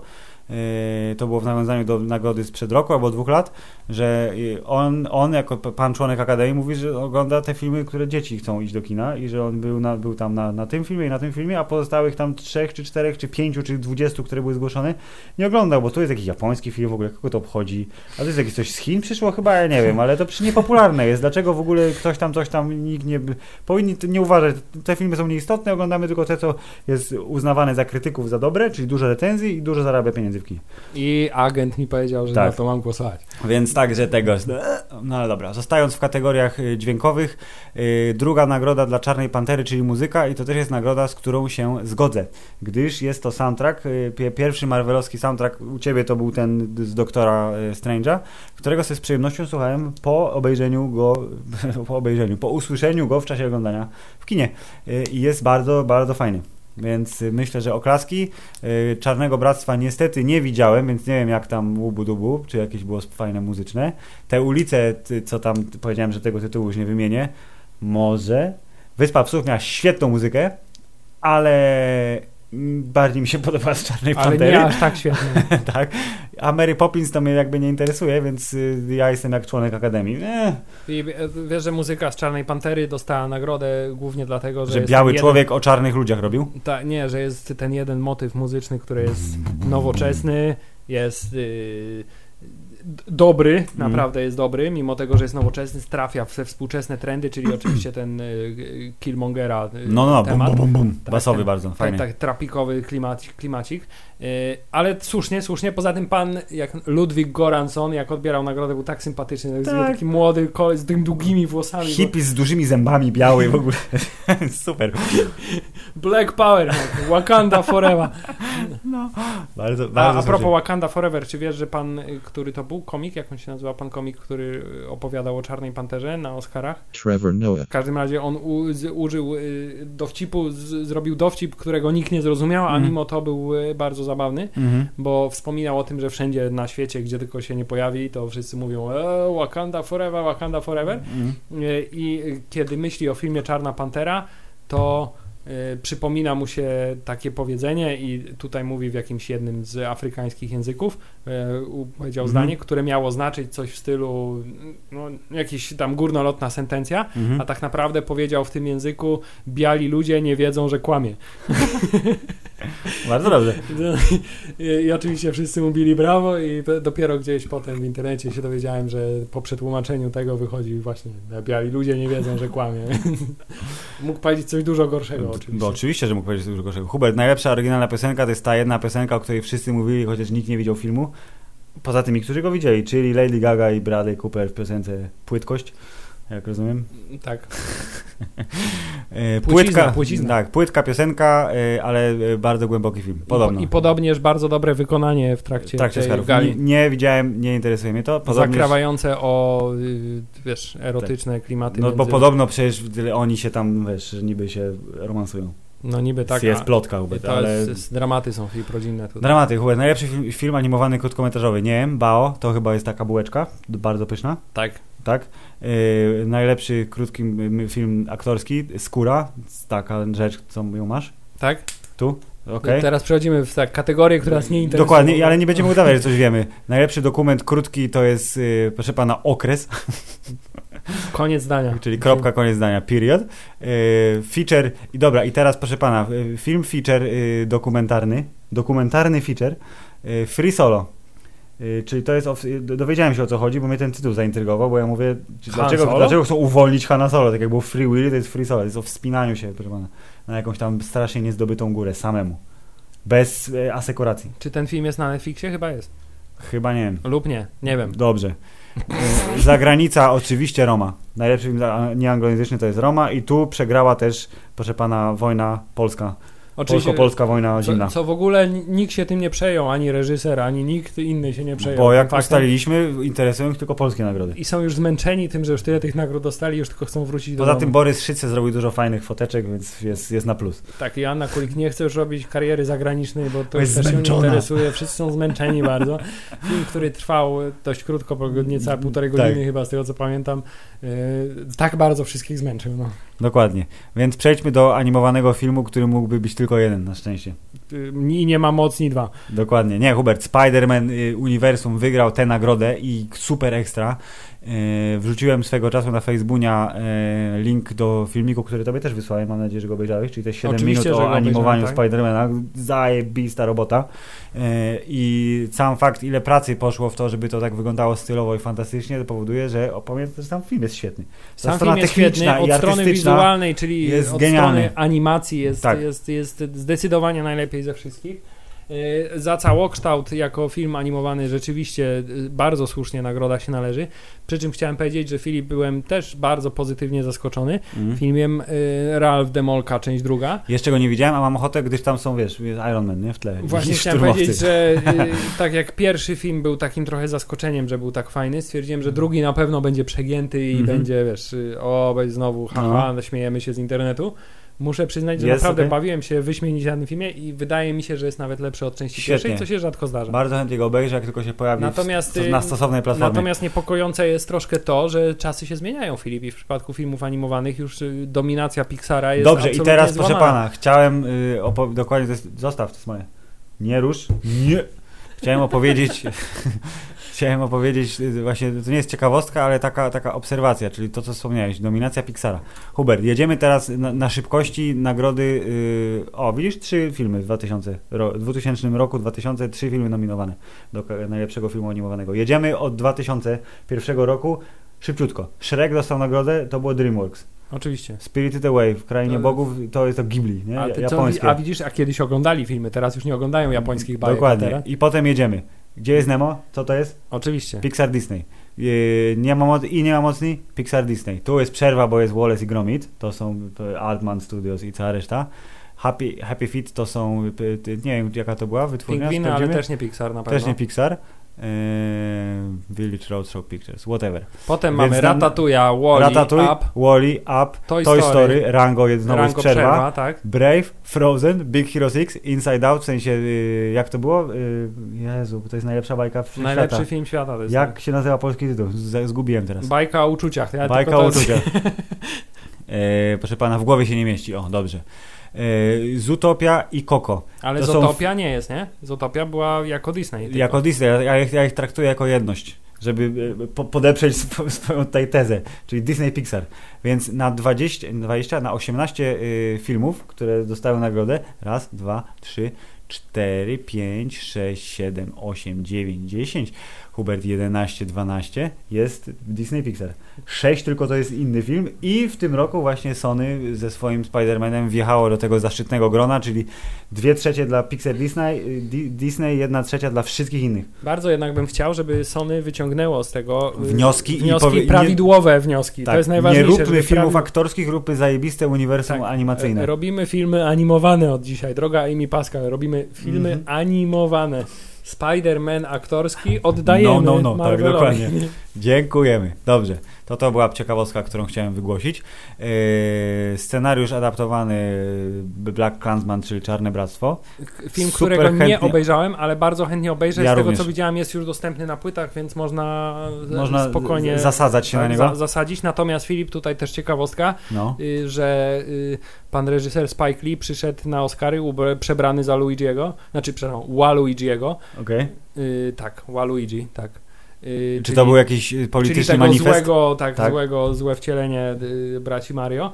Speaker 1: to było w nawiązaniu do nagrody sprzed roku albo dwóch lat, że yy, on, on jako pan członek Akademii mówi, że ogląda te filmy, które dzieci chcą iść do kina i że on był, na, był tam na, na tym filmie i na tym filmie, a pozostałych tam trzech, czy czterech, czy pięciu, czy dwudziestu, które były zgłoszone, nie oglądał, bo tu jest jakiś japoński film w ogóle, kogo to obchodzi, a to jest jakieś coś z Chin przyszło? Chyba, ja nie wiem, ale to przy niepopularne jest, dlaczego w ogóle ktoś tam, coś tam, nikt nie, powinni nie uważać, te filmy są nieistotne, oglądamy tylko te, co jest uznawane za krytyków za dobre, czyli dużo recenzji i dużo zarabia pieniędzy kinie.
Speaker 2: I agent mi powiedział, że
Speaker 1: Tak.
Speaker 2: na to mam głosować.
Speaker 1: Więc tak, że tego. No ale dobra. Zostając w kategoriach y, dźwiękowych, y, druga nagroda dla Czarnej Pantery, czyli muzyka, i to też jest nagroda, z którą się zgodzę, gdyż jest to soundtrack, y, pie- pierwszy marvelowski soundtrack. U ciebie to był ten z doktora Strange'a, którego sobie z przyjemnością słuchałem po obejrzeniu go, po obejrzeniu, po usłyszeniu go w czasie oglądania w kinie. I jest bardzo, bardzo fajny. Więc y, myślę, że oklaski y, Czarnego Bractwa niestety nie widziałem, więc nie wiem jak tam łubu dubu, czy jakieś było fajne muzyczne. Te ulice, co tam powiedziałem, że tego tytułu już nie wymienię, może. Wyspa Psów miała świetną muzykę, ale bardziej mi się podoba z Czarnej
Speaker 2: Ale
Speaker 1: Pantery.
Speaker 2: nie aż tak świetnie.
Speaker 1: tak. A Mary Poppins to mnie jakby nie interesuje, więc y, ja jestem jak członek Akademii. Eh,
Speaker 2: I wiesz, że muzyka z Czarnej Pantery dostała nagrodę głównie dlatego, że,
Speaker 1: że biały
Speaker 2: ten
Speaker 1: człowiek o czarnych ludziach robił.
Speaker 2: Jeden, ta, nie, że jest ten jeden motyw muzyczny, który jest nowoczesny, jest y, d- dobry,
Speaker 1: Mhm.
Speaker 2: naprawdę jest dobry, mimo tego, że jest nowoczesny, trafia w te współczesne trendy, czyli oczywiście ten y, y, Killmongera y,
Speaker 1: No, no, bum,
Speaker 2: temat.
Speaker 1: bum, bum, bum.
Speaker 2: Tak,
Speaker 1: Basowy
Speaker 2: ten-
Speaker 1: bardzo,
Speaker 2: Tak,
Speaker 1: fajny.
Speaker 2: tak, trapikowy klimac, klimacik. Ale słusznie, słusznie. Poza tym pan, jak Ludwik Goranson, jak odbierał nagrodę, był tak sympatyczny. Tak.
Speaker 1: Tak.
Speaker 2: Taki młody koleś z tymi długimi włosami.
Speaker 1: Hippie z dużymi zębami, biały w ogóle. Super.
Speaker 2: Bo Black Power, Wakanda Forever.
Speaker 1: Bardzo,
Speaker 2: A,
Speaker 1: bardzo
Speaker 2: a propos
Speaker 1: słusznie.
Speaker 2: Wakanda Forever, czy wiesz, że pan, który to był komik, jak on się nazywa, pan komik, który y, opowiadał o Czarnej Panterze na Oscarach?
Speaker 3: Trevor Noah.
Speaker 2: W każdym razie on u, z, użył y, dowcipu, z, zrobił dowcip, którego nikt nie zrozumiał, a
Speaker 1: Mhm.
Speaker 2: mimo to był y, bardzo zabawny.
Speaker 1: Mhm.
Speaker 2: bo wspominał o tym, że wszędzie na świecie, gdzie tylko się nie pojawi, to wszyscy mówią e, Wakanda forever, Wakanda forever. E, I kiedy myśli o filmie Czarna Pantera, to przypomina mu się takie powiedzenie i tutaj mówi w jakimś jednym z afrykańskich języków, e, powiedział
Speaker 1: Mhm.
Speaker 2: zdanie, które miało znaczyć coś w stylu no, jakiś tam górnolotna sentencja,
Speaker 1: Mhm.
Speaker 2: a tak naprawdę powiedział w tym języku biali ludzie nie wiedzą, że kłamie.
Speaker 1: Bardzo dobrze.
Speaker 2: I, I oczywiście wszyscy mu bili brawo i dopiero gdzieś potem w internecie się dowiedziałem, że po przetłumaczeniu tego wychodzi właśnie biali ludzie nie wiedzą, że kłamie. Mógł powiedzieć coś dużo gorszego oczywiście.
Speaker 1: Bo oczywiście, że mógł powiedzieć coś gorszego. Hubert, najlepsza oryginalna piosenka to jest ta jedna piosenka, o której wszyscy mówili, chociaż nikt nie widział filmu. Poza tymi, którzy go widzieli, czyli Lady Gaga i Bradley Cooper w piosence Płytkość, jak rozumiem.
Speaker 2: Tak.
Speaker 1: E,
Speaker 2: Płycizna, płycizna.
Speaker 1: Tak, płytka piosenka, e, ale e, bardzo głęboki film. Podobno.
Speaker 2: I, I podobnież bardzo dobre wykonanie w trakcie,
Speaker 1: w trakcie
Speaker 2: tej gali.
Speaker 1: Nie, nie widziałem, nie interesuje mnie to. Podobnież,
Speaker 2: Zakrawające o, y, wiesz, erotyczne klimaty.
Speaker 1: no bo
Speaker 2: między-
Speaker 1: podobno przecież oni się tam, wiesz, niby się romansują.
Speaker 2: No niby tak,
Speaker 1: jest plotka, Hubert,
Speaker 2: to
Speaker 1: ale...
Speaker 2: jest, dramaty są film rodzinne tutaj.
Speaker 1: Dramaty, Hubert. Najlepszy film, film animowany krótkometrażowy. Nie wiem, Bao, to chyba jest taka bułeczka, bardzo pyszna,
Speaker 2: tak.
Speaker 1: tak? Yy, najlepszy krótki film aktorski, Skóra, taka rzecz, co ją masz,
Speaker 2: Tak?
Speaker 1: tu. okej?
Speaker 2: Teraz przechodzimy w tak, kategorię, która nas nie interesuje.
Speaker 1: Dokładnie, ale nie będziemy udawać, że coś wiemy. Najlepszy dokument krótki to jest, y, proszę pana, okres,
Speaker 2: Koniec zdania.
Speaker 1: czyli kropka, koniec zdania, period. Y, feature, i dobra, i teraz proszę pana, y, film feature dokumentarny, dokumentarny feature, Free Solo. Y, Czyli to jest, y, dowiedziałem się o co chodzi, bo mnie ten tytuł zaintrygował, bo ja mówię, dlaczego, dlaczego chcą uwolnić Hanna Solo, tak jak było Free Willy, to jest Free Solo, to jest o wspinaniu się, proszę pana, na jakąś tam strasznie niezdobytą górę samemu, bez y, asekuracji.
Speaker 2: Czy ten film jest na Netflixie? Chyba jest.
Speaker 1: Chyba nie wiem.
Speaker 2: Lub nie, nie wiem.
Speaker 1: Dobrze. E, Zagranica oczywiście Roma. Najlepszy film nieanglojęzyczny to jest Roma i tu przegrała też, proszę pana, wojna polska. Polsko-polska wojna zimna.
Speaker 2: co, co w ogóle nikt się tym nie przejął, ani reżyser, ani nikt inny się nie przejął.
Speaker 1: Bo jak
Speaker 2: faktem.
Speaker 1: ustaliliśmy, interesują ich tylko polskie nagrody.
Speaker 2: I są już zmęczeni tym, że już tyle tych nagród dostali, już tylko chcą wrócić do
Speaker 1: Poza tym Borys Szyce zrobił dużo fajnych foteczek, więc jest, jest na plus.
Speaker 2: Tak, i Anna Kulik nie chce już robić kariery zagranicznej, bo to
Speaker 1: Jest
Speaker 2: też się nie interesuje. Wszyscy są zmęczeni bardzo. Film, który trwał dość krótko, bo niecałe półtorej
Speaker 1: Tak.
Speaker 2: godziny chyba, z tego co pamiętam, yy, tak bardzo wszystkich zmęczył. No.
Speaker 1: Dokładnie. Więc przejdźmy do animowanego filmu, który mógłby być tylko jeden, na szczęście.
Speaker 2: I nie ma moc, ni dwa.
Speaker 1: Dokładnie. Nie, Hubert, Spider-Man y, Uniwersum wygrał tę nagrodę i super ekstra. Y, Wrzuciłem swego czasu na Facebooka y, link do filmiku, który tobie też wysłałem. Mam nadzieję, że go obejrzałeś, czyli te 7
Speaker 2: Oczywiście,
Speaker 1: minut o animowaniu
Speaker 2: obejrzałem,
Speaker 1: Spidermana. Zajebista robota. I sam fakt, ile pracy poszło w to, żeby to tak wyglądało stylowo i fantastycznie, to powoduje, że opowiem, że sam film jest świetny. Ta
Speaker 2: Sam film jest świetny, od strony wizualnej, czyli
Speaker 1: jest
Speaker 2: od
Speaker 1: genialny.
Speaker 2: strony animacji jest,
Speaker 1: Tak.
Speaker 2: jest, jest zdecydowanie najlepiej ze wszystkich. Yy, Za całokształt jako film animowany rzeczywiście yy, bardzo słusznie nagroda się należy. Przy czym chciałem powiedzieć, że Filip byłem też bardzo pozytywnie zaskoczony
Speaker 1: Mhm.
Speaker 2: filmiem yy, Ralph Demolka, część druga.
Speaker 1: Jeszcze go nie widziałem, a mam ochotę, gdyż tam są, wiesz, Iron Man, nie? W tle.
Speaker 2: Właśnie chciałem powiedzieć, że tak jak pierwszy film był takim trochę zaskoczeniem, że był tak fajny, stwierdziłem, że drugi na pewno będzie przegięty i
Speaker 1: Mhm.
Speaker 2: będzie, wiesz, yy, o, znowu, haha, śmiejemy się z internetu. Muszę przyznać, że
Speaker 1: Jest,
Speaker 2: naprawdę
Speaker 1: okej.
Speaker 2: bawiłem się wyśmienicie na tym filmie i wydaje mi się, że jest nawet lepszy od części
Speaker 1: Świetnie.
Speaker 2: pierwszej, co się rzadko zdarza.
Speaker 1: Bardzo chętnie go obejrzę, jak tylko się pojawi
Speaker 2: Natomiast,
Speaker 1: w, na
Speaker 2: y,
Speaker 1: stosownej platformie.
Speaker 2: Natomiast niepokojące jest troszkę to, że czasy się zmieniają, Filip, i w przypadku filmów animowanych już y, dominacja Pixara jest
Speaker 1: Dobrze, i teraz proszę pana, chciałem y, dokładnie, zostaw, to jest moje. Nie rusz, nie. Chciałem opowiedzieć, chciałem opowiedzieć, y, właśnie, to nie jest ciekawostka, ale taka, taka obserwacja, czyli to, co wspomniałeś, dominacja Pixara. Hubert, jedziemy teraz na, na szybkości nagrody, y, o, widzisz, trzy filmy w 2000, ro, w 2000 roku, 2003 filmy nominowane do najlepszego filmu animowanego. Jedziemy od 2001 roku, szybciutko. Shrek dostał nagrodę, to było DreamWorks.
Speaker 2: Oczywiście.
Speaker 1: Spirited Away w Krainie
Speaker 2: To-
Speaker 1: Bogów to jest to Ghibli, nie?
Speaker 2: A, ty co,
Speaker 1: Japońskie.
Speaker 2: a widzisz, a kiedyś oglądali filmy, teraz już nie oglądają japońskich bajek.
Speaker 1: Dokładnie.
Speaker 2: Teraz?
Speaker 1: I potem jedziemy. Gdzie jest Nemo? Co to jest?
Speaker 2: Oczywiście.
Speaker 1: Pixar Disney. Yy, nie ma moc- I nie ma mocni? Pixar Disney. Tu jest przerwa, bo jest Wallace i Gromit. To są to Altman Studios i cała reszta. Happy, Happy Feet to są, y, nie wiem jaka to była wytwórnia,
Speaker 2: Pingwiny, ale też nie Pixar na pewno.
Speaker 1: Też nie Pixar. Yy, Village Roadshow Pictures, whatever.
Speaker 2: Potem
Speaker 1: Więc
Speaker 2: mamy Ratatouille, Wall-E,
Speaker 1: Ratatouille,
Speaker 2: Up,
Speaker 1: Wall-E, Up,
Speaker 2: Toy,
Speaker 1: Toy
Speaker 2: Story,
Speaker 1: Story, Rango jest znowu jest
Speaker 2: Rango
Speaker 1: przerwa.
Speaker 2: przerwa, tak.
Speaker 1: Brave, Frozen, Big Hero 6, Inside Out, w sensie y, jak to było? Y, Jezu, to jest najlepsza bajka w
Speaker 2: Najlepszy
Speaker 1: świata.
Speaker 2: film świata to jest.
Speaker 1: Jak się nazywa polski tytuł? Z, zgubiłem teraz.
Speaker 2: Bajka o uczuciach. Ja
Speaker 1: Bajka o
Speaker 2: jest-
Speaker 1: uczuciach. e, proszę pana, w głowie się nie mieści. O, dobrze. E, Zootopia i Coco.
Speaker 2: Ale
Speaker 1: To są-
Speaker 2: Zootopia nie jest, nie? Zootopia była jako Disney. tylko.
Speaker 1: Jako Disney, ja, ich, ja ich traktuję jako jedność, żeby e, po, podeprzeć sw, swoją tutaj tezę, czyli Disney Pixar. Więc na 20, 20 na 18 y, filmów, które dostały nagrodę, raz, dwa, trzy, cztery, pięć, sześć, siedem, osiem, dziewięć, dziesięć, Hubert 11, 12 jest Disney Pixar. 6 tylko to jest inny film i w tym roku właśnie Sony ze swoim Spider-Manem wjechało do tego zaszczytnego grona, czyli dwie trzecie dla Pixar Disney, Di- Disney, jedna trzecia dla wszystkich innych.
Speaker 2: Bardzo jednak bym chciał, żeby Sony wyciągnęło z tego y,
Speaker 1: Wnioski i
Speaker 2: wnioski
Speaker 1: powie- nie-
Speaker 2: prawidłowe wnioski.
Speaker 1: Tak,
Speaker 2: to jest
Speaker 1: nie
Speaker 2: najważniejsze.
Speaker 1: róbmy
Speaker 2: żeby
Speaker 1: filmów
Speaker 2: prawi-
Speaker 1: aktorskich, róbmy zajebiste uniwersum
Speaker 2: Tak,
Speaker 1: animacyjne.
Speaker 2: E, Robimy filmy animowane od dzisiaj. Droga Amy Pascal, robimy filmy
Speaker 1: Mhm.
Speaker 2: animowane. Spider-Man aktorski oddajemy
Speaker 1: No, no, no, tak,
Speaker 2: Marvelowi.
Speaker 1: dokładnie. Dziękujemy. Dobrze. To to była ciekawostka, którą chciałem wygłosić. Yy, scenariusz adaptowany Black Klansman, czyli Czarne Bractwo.
Speaker 2: Film,
Speaker 1: Super
Speaker 2: którego nie
Speaker 1: chętnie-
Speaker 2: obejrzałem, ale bardzo chętnie obejrzę.
Speaker 1: Ja
Speaker 2: Z tego
Speaker 1: również.
Speaker 2: co widziałem jest już dostępny na płytach, więc można, e,
Speaker 1: Można
Speaker 2: spokojnie
Speaker 1: zasadzać się na
Speaker 2: tak,
Speaker 1: niego.
Speaker 2: za- zasadzić. Natomiast Filip, tutaj też ciekawostka,
Speaker 1: No.
Speaker 2: y, że y, pan reżyser Spike Lee przyszedł na Oscary przebrany za Luigiego, znaczy przepraszam, Waluigiego.
Speaker 1: Okej.
Speaker 2: Y, tak, Waluigi, tak. Y,
Speaker 1: Czy
Speaker 2: czyli-
Speaker 1: to był jakiś y,
Speaker 2: Czyli
Speaker 1: polityczny
Speaker 2: tego
Speaker 1: manifest?
Speaker 2: złego, tak,
Speaker 1: Tak?
Speaker 2: złego, złe wcielenie y, braci Mario.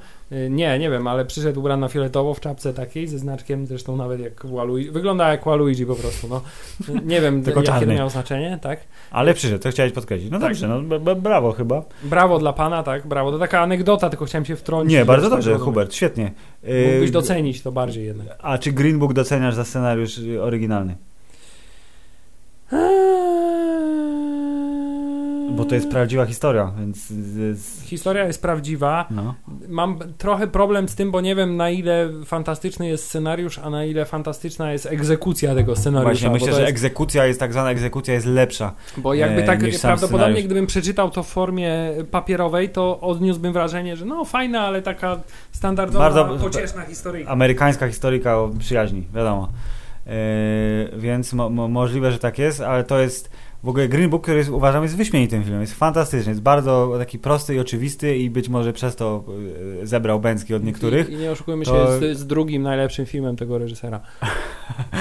Speaker 2: Nie, nie wiem, ale przyszedł ubrany na fioletowo w czapce takiej, ze znaczkiem, zresztą nawet jak Waluigi. Wygląda jak Waluigi po prostu, no. Nie wiem,
Speaker 1: Tylko
Speaker 2: jakie to
Speaker 1: czarny.
Speaker 2: miało znaczenie, tak?
Speaker 1: Ale przyszedł, to chciałeś podkreślić. No
Speaker 2: Tak.
Speaker 1: dobrze, no brawo chyba.
Speaker 2: Brawo dla pana, tak, brawo. To taka anegdota, tylko chciałem się wtrącić.
Speaker 1: Nie, bardzo dobrze, Hubert, świetnie.
Speaker 2: Mógłbyś docenić to bardziej jednak.
Speaker 1: A czy Green Book doceniasz za scenariusz oryginalny? Bo to jest prawdziwa historia, więc... z-
Speaker 2: Historia jest prawdziwa.
Speaker 1: No.
Speaker 2: Mam trochę problem z tym, bo nie wiem na ile fantastyczny jest scenariusz, a na ile fantastyczna jest egzekucja tego scenariusza.
Speaker 1: Właśnie, myślę, że
Speaker 2: jest,
Speaker 1: egzekucja jest tak zwana egzekucja jest lepsza.
Speaker 2: Bo jakby
Speaker 1: e,
Speaker 2: tak prawdopodobnie,
Speaker 1: scenariusz.
Speaker 2: gdybym przeczytał to w formie papierowej, to odniósłbym wrażenie, że no fajna, ale taka standardowa,
Speaker 1: Bardzo-
Speaker 2: pocieszna historyjka.
Speaker 1: Amerykańska historyka o przyjaźni, wiadomo. Yy, więc mo, mo, możliwe, że tak jest, ale to jest w ogóle Green Book, który jest, uważam jest wyśmienitym filmem, jest fantastyczny, jest bardzo taki prosty i oczywisty i być może przez to yy, zebrał bęcki od niektórych.
Speaker 2: I, I nie oszukujmy się,
Speaker 1: To-
Speaker 2: jest, jest drugim najlepszym filmem tego reżysera.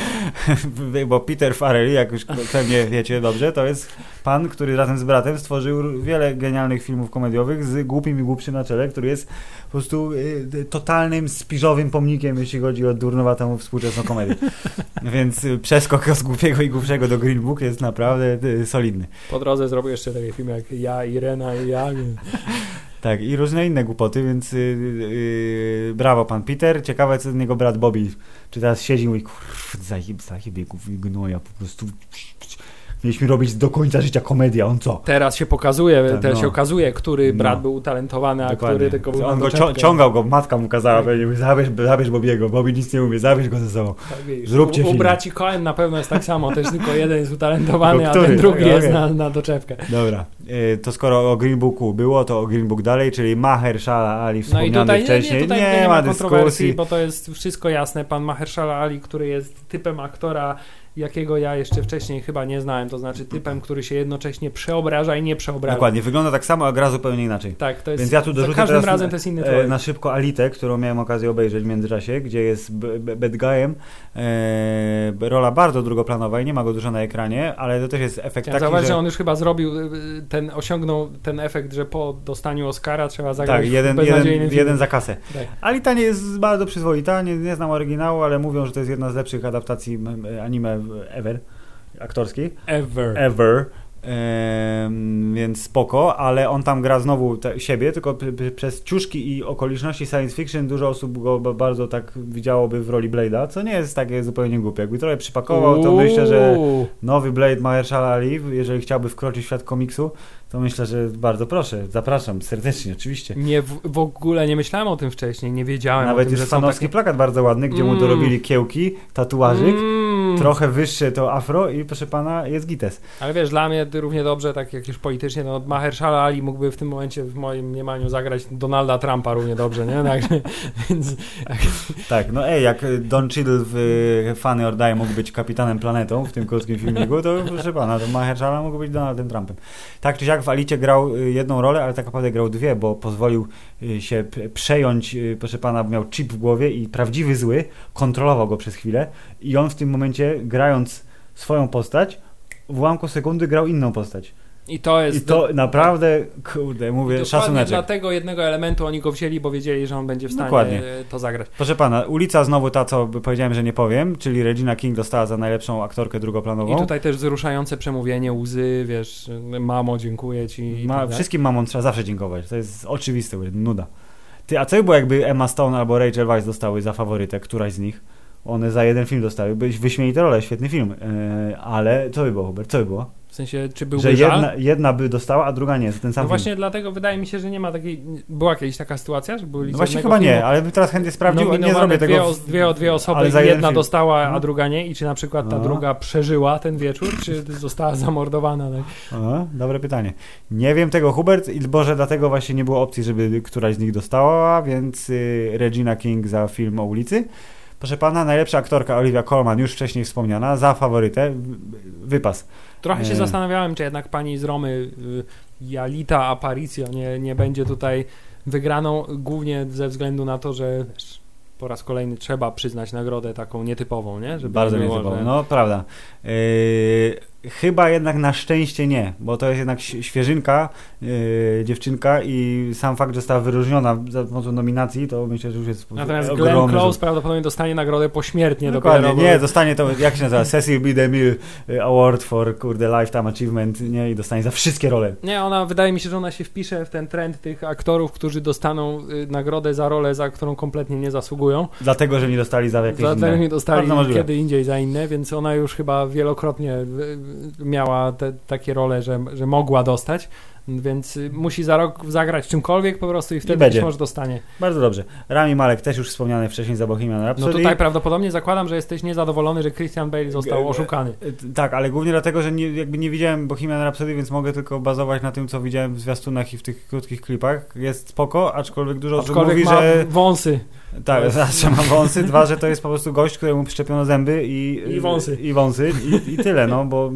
Speaker 1: Bo Peter Farrelly, jak już pewnie wiecie dobrze, to jest pan, który razem z bratem stworzył wiele genialnych filmów komediowych z głupim i głupszym na czele, który jest po prostu y, totalnym spiżowym pomnikiem, jeśli chodzi o durnowatą współczesną komedię. Więc y, przeskok z głupiego i głupszego do Green Book jest naprawdę solidny.
Speaker 2: Po drodze zrobił jeszcze takie filmy jak Ja, Irena i ja.
Speaker 1: Tak, i różne inne głupoty, więc y, y, brawo pan Peter. Ciekawe, co z niego brat Bobby. Czy teraz siedzi i mówi, kurwa, zajeb, zajebie gnoja, po prostu mieliśmy robić do końca życia komedię, on co?
Speaker 2: Teraz się pokazuje,
Speaker 1: Tak,
Speaker 2: teraz
Speaker 1: no.
Speaker 2: się okazuje, który brat
Speaker 1: No.
Speaker 2: był utalentowany, a
Speaker 1: Dokładnie.
Speaker 2: który tylko był
Speaker 1: On go ciągał go, matka mu kazała, pewnie, mówi, zabierz, zabierz Bobiego, Bobby nic nie umie, zabierz go ze sobą.
Speaker 2: Tak.
Speaker 1: Zróbcie
Speaker 2: u, u
Speaker 1: film.
Speaker 2: braci Cohen na pewno jest tak samo, też tylko jeden jest utalentowany, a ten drugi jest na, na doczepkę.
Speaker 1: Dobra, y, to skoro o Green Booku było, to o Green Book dalej, czyli Mahershala Ali
Speaker 2: No i
Speaker 1: wspomniany
Speaker 2: tutaj, nie,
Speaker 1: wcześniej.
Speaker 2: nie, tutaj
Speaker 1: nie,
Speaker 2: nie,
Speaker 1: ma
Speaker 2: ma kontrowersji,
Speaker 1: dyskusji.
Speaker 2: bo to jest wszystko jasne. Pan Mahershala Ali, który jest typem aktora, jakiego ja jeszcze wcześniej chyba nie znałem, to znaczy typem, który się jednocześnie przeobraża i nie przeobraża.
Speaker 1: Dokładnie, wygląda tak samo, a gra zupełnie inaczej.
Speaker 2: Tak, to jest,
Speaker 1: Więc ja tu dorzucę
Speaker 2: każdym
Speaker 1: teraz
Speaker 2: razem to jest inny
Speaker 1: E,
Speaker 2: człowiek.
Speaker 1: na szybko Alitę, którą miałem okazję obejrzeć w międzyczasie, gdzie jest bad guyem. E, rola bardzo drugoplanowa i nie ma go dużo na ekranie, ale to też jest efekt
Speaker 2: Chciałem
Speaker 1: taki,
Speaker 2: zauważyć,
Speaker 1: że...
Speaker 2: że on już chyba zrobił y, y, ten, osiągnął ten efekt, że po dostaniu Oscara trzeba zagrać
Speaker 1: Tak, jeden, jeden, jeden za kasę.
Speaker 2: Tak.
Speaker 1: Alita nie jest bardzo przyzwoita, nie, nie znam oryginału, ale mówią, że to jest jedna z lepszych adaptacji anime ever, aktorskiej.
Speaker 2: Ever.
Speaker 1: Ever. Więc spoko, ale on tam gra znowu te, siebie, tylko przez ciuszki i okoliczności science fiction dużo osób go bardzo tak widziałoby w roli Blade'a, co nie jest takie zupełnie głupie. Jakby trochę przypakował, to myślę, że nowy Blade Mahershala Ali, jeżeli chciałby wkroczyć w świat komiksu, to myślę, że bardzo proszę, zapraszam serdecznie, oczywiście.
Speaker 2: Nie, w, w ogóle nie myślałem o tym wcześniej, nie wiedziałem
Speaker 1: Nawet
Speaker 2: o tym,
Speaker 1: jest
Speaker 2: takie...
Speaker 1: plakat bardzo ładny, gdzie mu
Speaker 2: Mm.
Speaker 1: dorobili kiełki, tatuażyk,
Speaker 2: Mm.
Speaker 1: trochę wyższe to afro i proszę pana jest gites.
Speaker 2: Ale wiesz, dla mnie równie dobrze, tak jak już politycznie, no Mahershala Ali mógłby w tym momencie w moim mniemaniu zagrać Donalda Trumpa równie dobrze, nie? Także, więc
Speaker 1: Tak, no ej, jak Don Cheadle w y, Funny or Die mógł być kapitanem planetą w tym krótkim filmiku, to proszę pana, to Mahershala mógł być Donaldem Trumpem. Tak czy siak w Alicie grał y, jedną rolę, ale tak naprawdę grał dwie, bo pozwolił y, się przejąć, y, proszę pana, miał chip w głowie i prawdziwy zły kontrolował go przez chwilę i on w tym momencie, grając swoją postać, w ułamku sekundy grał inną postać.
Speaker 2: I to jest...
Speaker 1: I to naprawdę, kurde, mówię, szacuneczek.
Speaker 2: dla tego jednego elementu oni go wzięli, bo wiedzieli, że on będzie w stanie
Speaker 1: Dokładnie.
Speaker 2: e, to zagrać.
Speaker 1: Proszę pana, ulica znowu ta, co powiedziałem, że nie powiem, czyli Regina King dostała za najlepszą aktorkę drugoplanową.
Speaker 2: I tutaj też wzruszające przemówienie, łzy, wiesz, mamo, dziękuję ci. i
Speaker 1: Ma,
Speaker 2: tak
Speaker 1: wszystkim mamom trzeba zawsze dziękować. To jest oczywiste, nuda. Ty, a co by było, jakby Emma Stone albo Rachel Weisz dostały za faworytę, któraś z nich? One za jeden film dostały. Byś wyśmienite role, świetny film. Yy, ale co by było, Hubert? Co by było?
Speaker 2: W sensie, czy byłby
Speaker 1: Że
Speaker 2: żal?
Speaker 1: jedna, jedna by dostała, a druga nie, ten sam
Speaker 2: No
Speaker 1: film.
Speaker 2: właśnie dlatego wydaje mi się, że nie ma takiej... Była kiedyś taka sytuacja, że byli
Speaker 1: No właśnie chyba
Speaker 2: filmu
Speaker 1: nie, ale bym teraz chętnie sprawdził, nie zrobię tego.
Speaker 2: Dwie, os- dwie, dwie osoby i jedna
Speaker 1: film.
Speaker 2: dostała, a
Speaker 1: No.
Speaker 2: druga nie i czy na przykład ta
Speaker 1: No.
Speaker 2: druga przeżyła ten wieczór, czy została zamordowana. Tak?
Speaker 1: O, dobre pytanie. Nie wiem tego, Hubert, i Boże, dlatego właśnie nie było opcji, żeby któraś z nich dostała, więc y, Regina King za film o ulicy. Proszę pana, najlepsza aktorka Olivia Colman, już wcześniej wspomniana, za faworytę, wypas.
Speaker 2: Trochę się
Speaker 1: Nie.
Speaker 2: zastanawiałem, czy jednak pani z Romy y, Jalita Aparicio nie, nie będzie tutaj wygraną, głównie ze względu na to, że po raz kolejny trzeba przyznać nagrodę taką nietypową, nie? Żeby
Speaker 1: Bardzo
Speaker 2: nie było,
Speaker 1: nietypowo.
Speaker 2: że-
Speaker 1: No, prawda. Yy, chyba jednak na szczęście nie, bo to jest jednak świeżynka, yy, dziewczynka i sam fakt, że została wyróżniona za pomocą nominacji, to myślę, że już jest
Speaker 2: Natomiast Glenn. Close prawdopodobnie dostanie nagrodę pośmiertnie
Speaker 1: Dokładnie,
Speaker 2: dopiero.
Speaker 1: nie,
Speaker 2: bo-
Speaker 1: dostanie to, jak się nazywa, Cecil B. DeMille y, Award for, kurde, Lifetime Achievement, nie, i dostanie za wszystkie role.
Speaker 2: Nie, ona wydaje mi się, że ona się wpisze w ten trend tych aktorów, którzy dostaną y, nagrodę za rolę, za którą kompletnie nie zasługują.
Speaker 1: Dlatego, że nie dostali za jakieś
Speaker 2: Dlatego
Speaker 1: inne.
Speaker 2: nie dostali kiedy indziej za inne, więc ona już chyba wielokrotnie miała te, takie role, że, że mogła dostać. Więc y, musi za rok zagrać czymkolwiek po prostu i wtedy
Speaker 1: będzie.
Speaker 2: być może dostanie.
Speaker 1: Bardzo dobrze. Rami Malek też już wspomniany wcześniej za Bohemian
Speaker 2: No
Speaker 1: Rhapsody.
Speaker 2: tutaj prawdopodobnie zakładam, że jesteś niezadowolony, że Christian Bale został oszukany.
Speaker 1: Y, Tak, ale głównie dlatego, że nie, jakby nie widziałem Bohemian Rhapsody, więc mogę tylko bazować na tym, co widziałem w zwiastunach i w tych krótkich klipach. Jest spoko, aczkolwiek dużo osób mówi,
Speaker 2: ma
Speaker 1: że...
Speaker 2: wąsy.
Speaker 1: Tak, zawsze ma wąsy. Dwa, że to jest po prostu gość, któremu przyczepiono zęby i...
Speaker 2: I wąsy.
Speaker 1: I wąsy. I, i tyle, no, bo...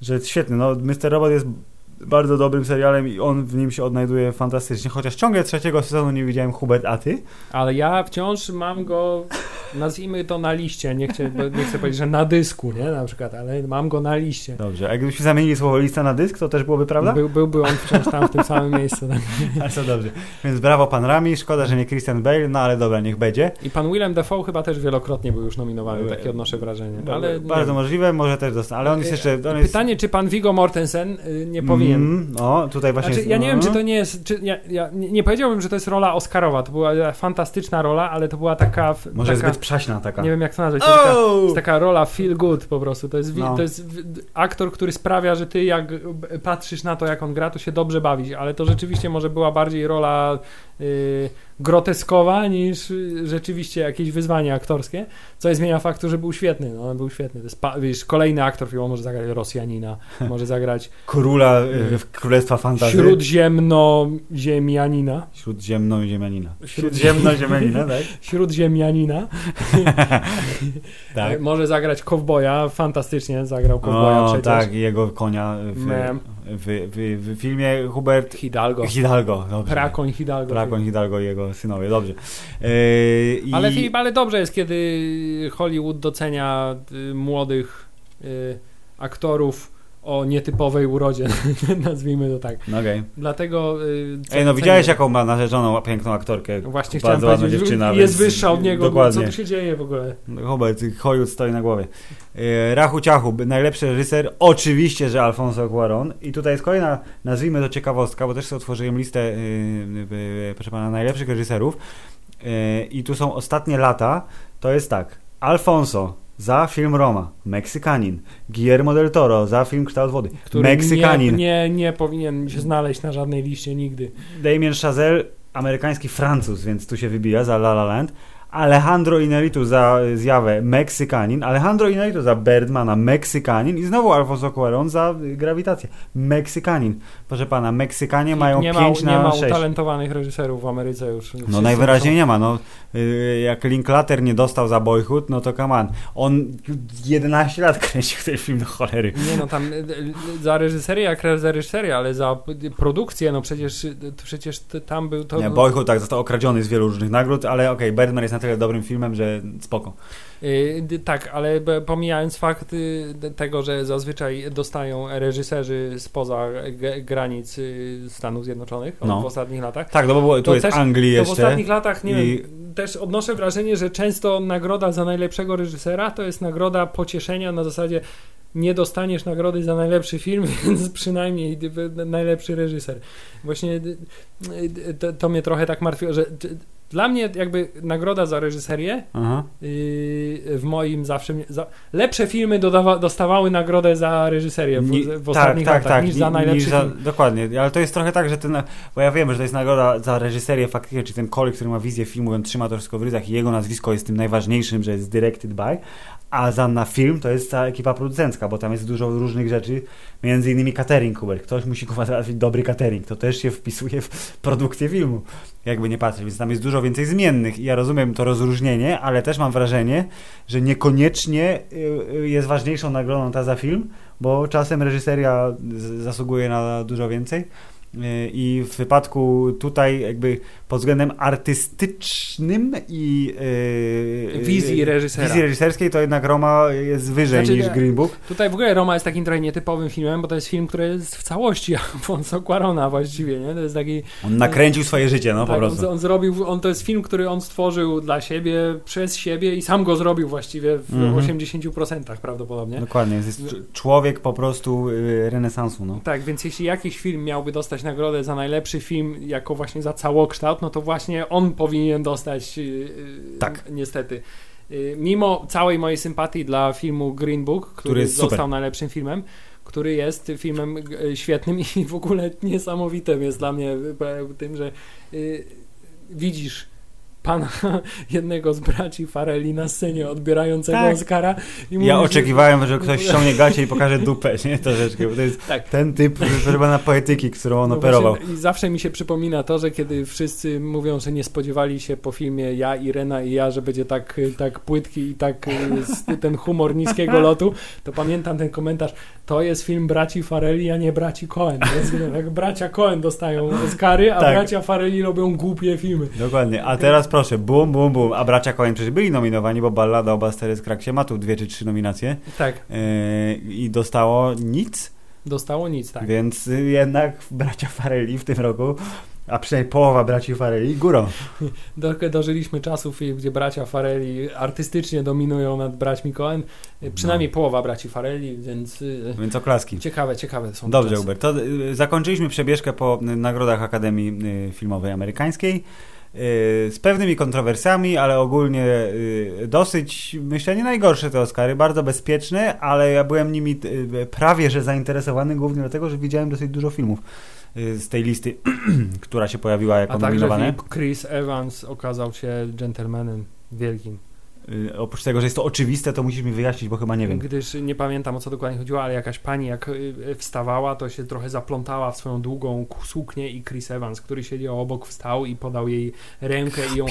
Speaker 1: Że świetny. No, Mr. Robot jest bardzo dobrym serialem i on w nim się odnajduje fantastycznie. Chociaż ciągle trzeciego sezonu nie widziałem Hubert, a ty?
Speaker 2: Ale ja wciąż mam go, nazwijmy to na liście, nie chcę, nie chcę powiedzieć, że na dysku, nie, na przykład, ale mam go na liście.
Speaker 1: Dobrze. A gdybyśmy zamienili słowo lista na dysk, to też byłoby prawda?
Speaker 2: Był, byłby on wciąż tam w tym samym miejscu. Tak?
Speaker 1: Bardzo dobrze. Więc brawo pan Rami, szkoda, że nie Christian Bale, no ale dobra, niech będzie.
Speaker 2: I pan Willem Dafoe chyba też wielokrotnie był już nominowany, takie odnoszę wrażenie. Ale nie
Speaker 1: Bardzo
Speaker 2: wiem.
Speaker 1: możliwe, może też dostanie, ale on jest jeszcze... On jest...
Speaker 2: Pytanie, czy pan Viggo Mortensen y, nie powinien...
Speaker 1: Mm, no, tutaj właśnie...
Speaker 2: Znaczy,
Speaker 1: jest-
Speaker 2: ja nie wiem,
Speaker 1: no.
Speaker 2: czy to nie jest. Czy, ja, ja nie, powiedziałbym, że to jest rola Oscarowa. To była fantastyczna rola, ale to była taka.
Speaker 1: Może
Speaker 2: taka,
Speaker 1: zbyt przaśna taka.
Speaker 2: Nie wiem, jak to nazwać. To jest taka,
Speaker 1: Oh!
Speaker 2: jest taka rola feel good po prostu. To jest,
Speaker 1: No.
Speaker 2: to jest aktor, który sprawia, że ty jak patrzysz na to, jak on gra, to się dobrze bawisz. Ale to rzeczywiście może była bardziej rola y, groteskowa niż y, rzeczywiście jakieś wyzwanie aktorskie. Co nie zmienia faktu, że był świetny. No, on był świetny. To jest wiesz, kolejny aktor filmu może zagrać Rosjanina, może zagrać
Speaker 1: Króla y, w Królestwa Fantazji.
Speaker 2: śródziemno-ziemianina.
Speaker 1: Śródziemno-ziemianina.
Speaker 2: Śródziemno-
Speaker 1: Śródziemno-ziemianina, tak?
Speaker 2: Śródziemianina.
Speaker 1: Tak.
Speaker 2: Może zagrać kowboja. Fantastycznie zagrał kowboja
Speaker 1: O,
Speaker 2: przecież.
Speaker 1: tak, jego konia w. w, w, w filmie Hubert
Speaker 2: Hidalgo.
Speaker 1: Hidalgo. Dobrze.
Speaker 2: Prakoń Hidalgo.
Speaker 1: Prakoń Hidalgo i jego synowie, dobrze. Yy, i...
Speaker 2: Ale Filip, ale dobrze jest, kiedy Hollywood docenia y, młodych y, aktorów o nietypowej urodzie, nazwijmy to tak.
Speaker 1: No okej.
Speaker 2: Dlatego... Y,
Speaker 1: Ej, no widziałeś jaką ma narzeczoną piękną aktorkę?
Speaker 2: Właśnie chciałem powiedzieć,
Speaker 1: dziewczyna.
Speaker 2: jest
Speaker 1: więc-
Speaker 2: wyższa od niego.
Speaker 1: Dokładnie.
Speaker 2: Co tu się dzieje w ogóle?
Speaker 1: No, Hubert, Hollywood stoi na głowie. E, Rachu Ciachu, najlepszy reżyser, oczywiście, że Alfonso Cuarón. I tutaj jest kolejna, nazwijmy to ciekawostka, bo też sobie otworzyłem listę, e, proszę pana, najlepszych reżyserów. I tu są ostatnie lata. To jest tak, Alfonso za film Roma, Meksykanin. Guillermo del Toro za film Kształt Wody,
Speaker 2: Który
Speaker 1: Meksykanin.
Speaker 2: Nie, nie, nie powinien się znaleźć na żadnej liście nigdy.
Speaker 1: Damien Chazelle, amerykański Francuz, więc tu się wybija za La La Land. Alejandro Inarritu za zjawę Meksykanin, Alejandro Inarritu za Birdmana Meksykanin i znowu Alfonso Cuarón za Grawitację. Meksykanin. Proszę pana, Meksykanie mają
Speaker 2: nie ma,
Speaker 1: 5
Speaker 2: nie
Speaker 1: na
Speaker 2: ma
Speaker 1: 6.
Speaker 2: utalentowanych reżyserów w Ameryce już.
Speaker 1: No najwyraźniej
Speaker 2: są-
Speaker 1: nie ma. No, y, jak Linklater nie dostał za Boyhood, no to come on. On 11 lat kręcił ten film do cholery.
Speaker 2: Nie no, tam y, y, za reżyserię jak za reżyserię, ale za produkcję, no przecież, przecież tam był to...
Speaker 1: Nie, Boyhood tak został okradziony z wielu różnych nagród, ale okej, Birdman jest na tyle dobrym filmem, że spoko.
Speaker 2: Y, d- tak, ale pomijając fakt y, tego, że zazwyczaj dostają reżyserzy spoza granic y, Stanów Zjednoczonych
Speaker 1: No.
Speaker 2: w ostatnich latach,
Speaker 1: Tak, no bo było, tu
Speaker 2: To
Speaker 1: jest
Speaker 2: też-
Speaker 1: Anglii
Speaker 2: to w
Speaker 1: jeszcze.
Speaker 2: ostatnich latach, nie
Speaker 1: I-
Speaker 2: wiem, też odnoszę wrażenie, że często nagroda za najlepszego reżysera to jest nagroda pocieszenia na zasadzie nie dostaniesz nagrody za najlepszy film, więc przynajmniej najlepszy reżyser. Właśnie to, to mnie trochę tak martwiło, że Dla mnie jakby nagroda za reżyserię
Speaker 1: Aha.
Speaker 2: yy, w moim zawsze... Za, lepsze filmy dodawa, dostawały nagrodę za reżyserię w,
Speaker 1: Ni-
Speaker 2: w ostatnich
Speaker 1: tak,
Speaker 2: latach
Speaker 1: tak,
Speaker 2: niż
Speaker 1: ni-
Speaker 2: za najlepszy
Speaker 1: niż za. Dokładnie, ale to jest trochę tak, że ten, bo ja wiem, że to jest nagroda za reżyserię faktycznie, czy ten koleś, który ma wizję filmu, on trzyma to wszystko w ryzach i jego nazwisko jest tym najważniejszym, że jest directed by, a za na film to jest cała ekipa producencka, bo tam jest dużo różnych rzeczy, między innymi catering, Kuber. Ktoś musi załatwić dobry catering, to też się wpisuje w produkcję filmu, jakby nie patrzeć, więc tam jest dużo więcej zmiennych i ja rozumiem to rozróżnienie, ale też mam wrażenie, że niekoniecznie y, y, jest ważniejszą nagrodą ta za film, bo czasem reżyseria zasługuje na dużo więcej. Y, I w wypadku tutaj jakby pod względem artystycznym i yy,
Speaker 2: Wizji reżysera.
Speaker 1: wizji reżyserskiej to jednak Roma jest wyżej
Speaker 2: Znaczy,
Speaker 1: niż Green Book.
Speaker 2: Tutaj w ogóle Roma jest takim trochę nietypowym filmem, bo to jest film, który jest w całości Alfonso Cuarona właściwie, nie? To jest taki...
Speaker 1: On nakręcił swoje życie, no po
Speaker 2: tak,
Speaker 1: prostu.
Speaker 2: on, on zrobił, on to jest film, który on stworzył dla siebie, przez siebie i sam go zrobił właściwie w
Speaker 1: Mhm.
Speaker 2: 80% prawdopodobnie.
Speaker 1: Dokładnie, jest cz- człowiek po prostu y, renesansu, no.
Speaker 2: Tak, więc jeśli jakiś film miałby dostać nagrodę za najlepszy film, jako właśnie za całokształt, no to właśnie on powinien dostać, yy, yy,
Speaker 1: Tak.
Speaker 2: niestety. Yy, Mimo całej mojej sympatii dla filmu Green Book, który,
Speaker 1: Który jest super.
Speaker 2: został najlepszym filmem, który jest filmem świetnym i w ogóle niesamowitym jest dla mnie tym, że widzisz pana jednego z braci Farelli na scenie odbierającego
Speaker 1: Tak.
Speaker 2: Oscara i
Speaker 1: Ja
Speaker 2: mówisz,
Speaker 1: oczekiwałem, że ktoś ściągnie gacie i pokaże dupę, nie? Troszeczkę, bo to jest
Speaker 2: Tak.
Speaker 1: ten typ na poetyki, którą on
Speaker 2: No
Speaker 1: operował.
Speaker 2: właśnie, I zawsze mi się przypomina to, że kiedy wszyscy mówią, że nie spodziewali się po filmie ja, Irena i ja, że będzie tak, tak płytki i tak y, z- ten humor niskiego lotu, to pamiętam ten komentarz, to jest film braci Farelli, a nie braci. Więc, jak bracia Coen dostają Oscary, a
Speaker 1: Tak.
Speaker 2: bracia Farelli robią głupie filmy.
Speaker 1: Dokładnie. A teraz proszę, bum, bum, bum. A bracia Coen przecież byli nominowani, bo Ballada o Bastery z Kraksie ma tu dwie czy trzy nominacje
Speaker 2: Tak,
Speaker 1: yy, i dostało nic,
Speaker 2: dostało nic, tak.
Speaker 1: więc jednak bracia Farelli w tym roku, a przynajmniej połowa braci Farelli górą.
Speaker 2: Do, dożyliśmy czasów, gdzie bracia Farelli artystycznie dominują nad braćmi Coen. Y, Przynajmniej
Speaker 1: No.
Speaker 2: połowa braci Farelli, więc y,
Speaker 1: Więc oklaski.
Speaker 2: ciekawe, ciekawe są
Speaker 1: Dobrze. Hubert. To zakończyliśmy przebieżkę po nagrodach Akademii Filmowej Amerykańskiej. Y, Z pewnymi kontrowersjami, ale ogólnie y, dosyć, myślę, nie najgorsze te Oscary, bardzo bezpieczne, ale ja byłem nimi y, prawie że zainteresowany, głównie dlatego, że widziałem dosyć dużo filmów z tej listy, która się pojawiła jako
Speaker 2: A
Speaker 1: nominowane.
Speaker 2: Chris Evans okazał się gentlemanem wielkim.
Speaker 1: Y, Oprócz tego, że jest to oczywiste, to musisz mi wyjaśnić, bo chyba nie wiem.
Speaker 2: Gdyż nie pamiętam o co dokładnie chodziło, ale jakaś pani jak y, wstawała, to się trochę zaplątała w swoją długą suknię i Chris Evans, który siedział obok, wstał i podał jej rękę i ją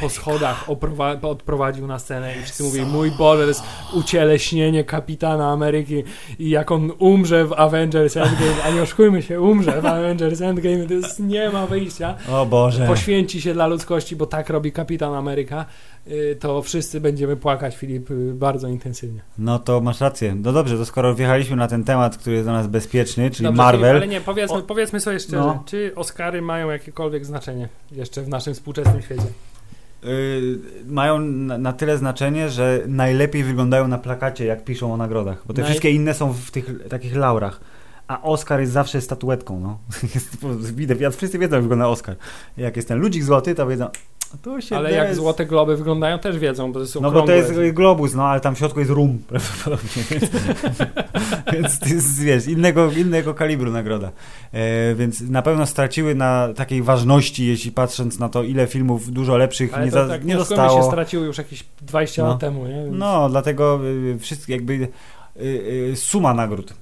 Speaker 2: po schodach oprowa- odprowadził na scenę i wszyscy mówili, mój Boże, to jest ucieleśnienie kapitana Ameryki i jak on umrze w Avengers Endgame, a nie oszukujmy się, umrze w Avengers Endgame, to jest, nie ma wyjścia.
Speaker 1: O Boże.
Speaker 2: poświęci się dla ludzkości, bo tak robi kapitan Ameryka, y, to wszyscy będziemy płakać, Filip, y, bardzo intensywnie.
Speaker 1: No to masz rację. No dobrze, to skoro wjechaliśmy na ten temat, który jest dla nas bezpieczny, czyli
Speaker 2: Dobrze,
Speaker 1: Marvel,
Speaker 2: Filip, ale nie, powiedzmy,
Speaker 1: O-
Speaker 2: powiedzmy sobie szczerze,
Speaker 1: No.
Speaker 2: czy Oscary mają jakiekolwiek znaczenie jeszcze w naszym współczesnym świecie?
Speaker 1: y, mają na, na tyle znaczenie, że najlepiej wyglądają na plakacie, jak piszą o nagrodach. Bo te
Speaker 2: Naj-
Speaker 1: wszystkie inne są w tych takich laurach. A Oscar jest zawsze statuetką, no. Jest, widać, wszyscy wiedzą, jak wygląda Oscar. Jak jest ten ludzik złoty, to wiedzą,
Speaker 2: Ale
Speaker 1: des-
Speaker 2: jak Złote Globy wyglądają, też wiedzą, bo to jest
Speaker 1: No bo to jest y, globus, no ale tam w środku jest rum prawdopodobnie, więc, więc to jest, wiesz, innego, innego kalibru nagroda. E, więc na pewno straciły na takiej ważności, jeśli patrząc na to, ile filmów dużo lepszych
Speaker 2: Ale
Speaker 1: nie,
Speaker 2: to
Speaker 1: za,
Speaker 2: tak,
Speaker 1: nie
Speaker 2: oszukujmy się,
Speaker 1: dostało.
Speaker 2: straciły już jakieś 20
Speaker 1: No.
Speaker 2: lat temu, nie? Więc-
Speaker 1: No, dlatego y, wszystkie jakby y, y, suma nagród y,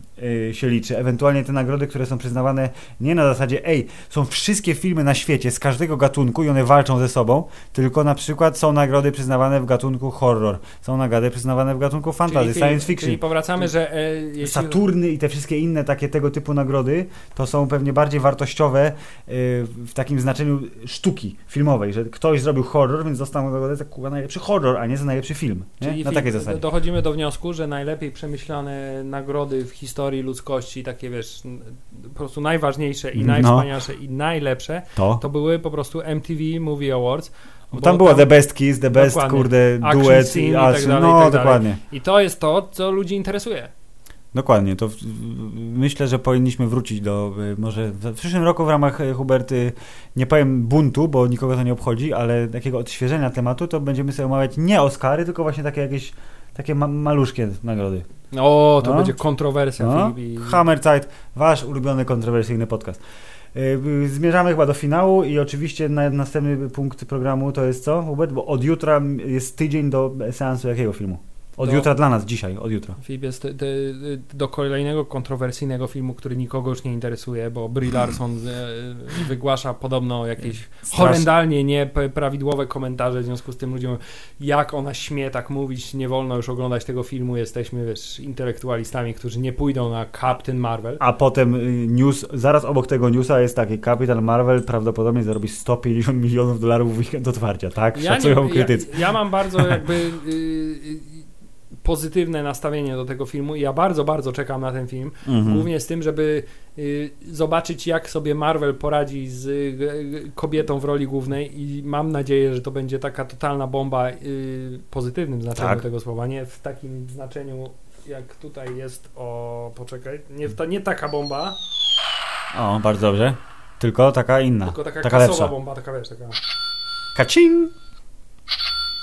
Speaker 1: się liczy. Ewentualnie te nagrody, które są przyznawane nie na zasadzie, ej, są wszystkie filmy na świecie z każdego gatunku i one walczą ze sobą, tylko na przykład są nagrody przyznawane w gatunku horror, są nagrody przyznawane w gatunku fantasy,
Speaker 2: Czyli-
Speaker 1: science fiction.
Speaker 2: Czyli powracamy, że e, jeśli...
Speaker 1: Saturny i te wszystkie inne takie tego typu nagrody to są pewnie bardziej wartościowe y, w takim znaczeniu sztuki filmowej, że ktoś zrobił horror, więc dostał nagrodę za najlepszy horror, a nie za najlepszy film. Nie?
Speaker 2: Czyli
Speaker 1: Na takiej zasadzie.
Speaker 2: dochodzimy do wniosku, że najlepiej przemyślane nagrody w historii ludzkości, takie wiesz, po prostu najważniejsze i
Speaker 1: No.
Speaker 2: najwspanialsze i najlepsze,
Speaker 1: To.
Speaker 2: to były po prostu MTV Movie Awards.
Speaker 1: Bo tam było The Best Kiss, The Best,
Speaker 2: Dokładnie.
Speaker 1: kurde,
Speaker 2: Action
Speaker 1: duet
Speaker 2: scene i
Speaker 1: i
Speaker 2: tak dalej, i
Speaker 1: No,
Speaker 2: tak dalej.
Speaker 1: dokładnie.
Speaker 2: I to jest to, co ludzi interesuje.
Speaker 1: Dokładnie, to w, w, myślę, że powinniśmy wrócić do, y, może w, w przyszłym roku w ramach y, Huberty, nie powiem buntu, bo nikogo to nie obchodzi, ale takiego odświeżenia tematu, to będziemy sobie omawiać nie Oscary, tylko właśnie takie jakieś, takie ma, maluszkie nagrody.
Speaker 2: O, to
Speaker 1: No.
Speaker 2: będzie kontrowersja,
Speaker 1: No.
Speaker 2: I...
Speaker 1: Hammerzeit, wasz ulubiony kontrowersyjny podcast. Y, y, Zmierzamy chyba do finału i oczywiście na, następny punkt programu to jest co, Hubert? Bo od jutra jest tydzień do seansu jakiego filmu? Od
Speaker 2: Do-
Speaker 1: jutra dla nas, dzisiaj, od jutra.
Speaker 2: Filip jest te, te, do kolejnego kontrowersyjnego filmu, który nikogo już nie interesuje, bo Brie Larson e, wygłasza podobno jakieś horrendalnie nieprawidłowe komentarze, w związku z tym ludziom, jak ona śmie tak mówić, nie wolno już oglądać tego filmu, jesteśmy wiesz, intelektualistami, którzy nie pójdą na Captain Marvel.
Speaker 1: A potem y, news, zaraz obok tego newsa jest taki, Kapitan Marvel prawdopodobnie zarobi 150 milionów dolarów w weekend otwarcia, tak? Szacują krytycy.
Speaker 2: Ja, ja mam bardzo jakby y, y, pozytywne nastawienie do tego filmu i ja bardzo, bardzo czekam na ten film.
Speaker 1: Mhm.
Speaker 2: Głównie z tym, żeby y, zobaczyć, jak sobie Marvel poradzi z y, kobietą w roli głównej i mam nadzieję, że to będzie taka totalna bomba y, pozytywnym znaczeniu
Speaker 1: Tak.
Speaker 2: tego słowa, nie w takim znaczeniu, jak tutaj jest o... poczekaj, nie, ta, nie taka bomba,
Speaker 1: O, bardzo dobrze. Tylko taka inna.
Speaker 2: tylko taka,
Speaker 1: taka
Speaker 2: kasowa
Speaker 1: lepsza.
Speaker 2: bomba, taka wiesz, taka...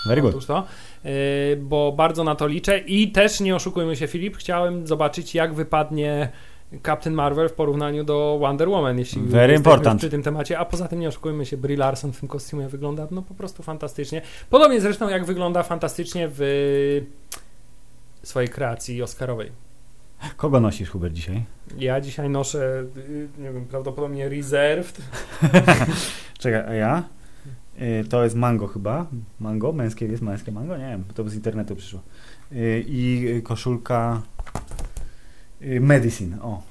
Speaker 1: Very good.
Speaker 2: Otóż to, yy, bo bardzo na to liczę i też nie oszukujmy się, Filip, chciałem zobaczyć, jak wypadnie Captain Marvel w porównaniu do Wonder Woman, jeśli
Speaker 1: Very important.
Speaker 2: przy tym temacie, a poza tym nie oszukujmy się, Brie Larson w tym kostiumie wygląda no po prostu fantastycznie. Podobnie zresztą jak wygląda fantastycznie w swojej kreacji oscarowej.
Speaker 1: Kogo nosisz, Hubert, dzisiaj?
Speaker 2: Ja dzisiaj noszę, y, nie wiem, prawdopodobnie Reserved.
Speaker 1: Czekaj, a ja? Y, To jest mango chyba. Mango? Męskie jest męskie mango? Nie wiem, to z internetu przyszło. Y, I y, koszulka Medicine. O,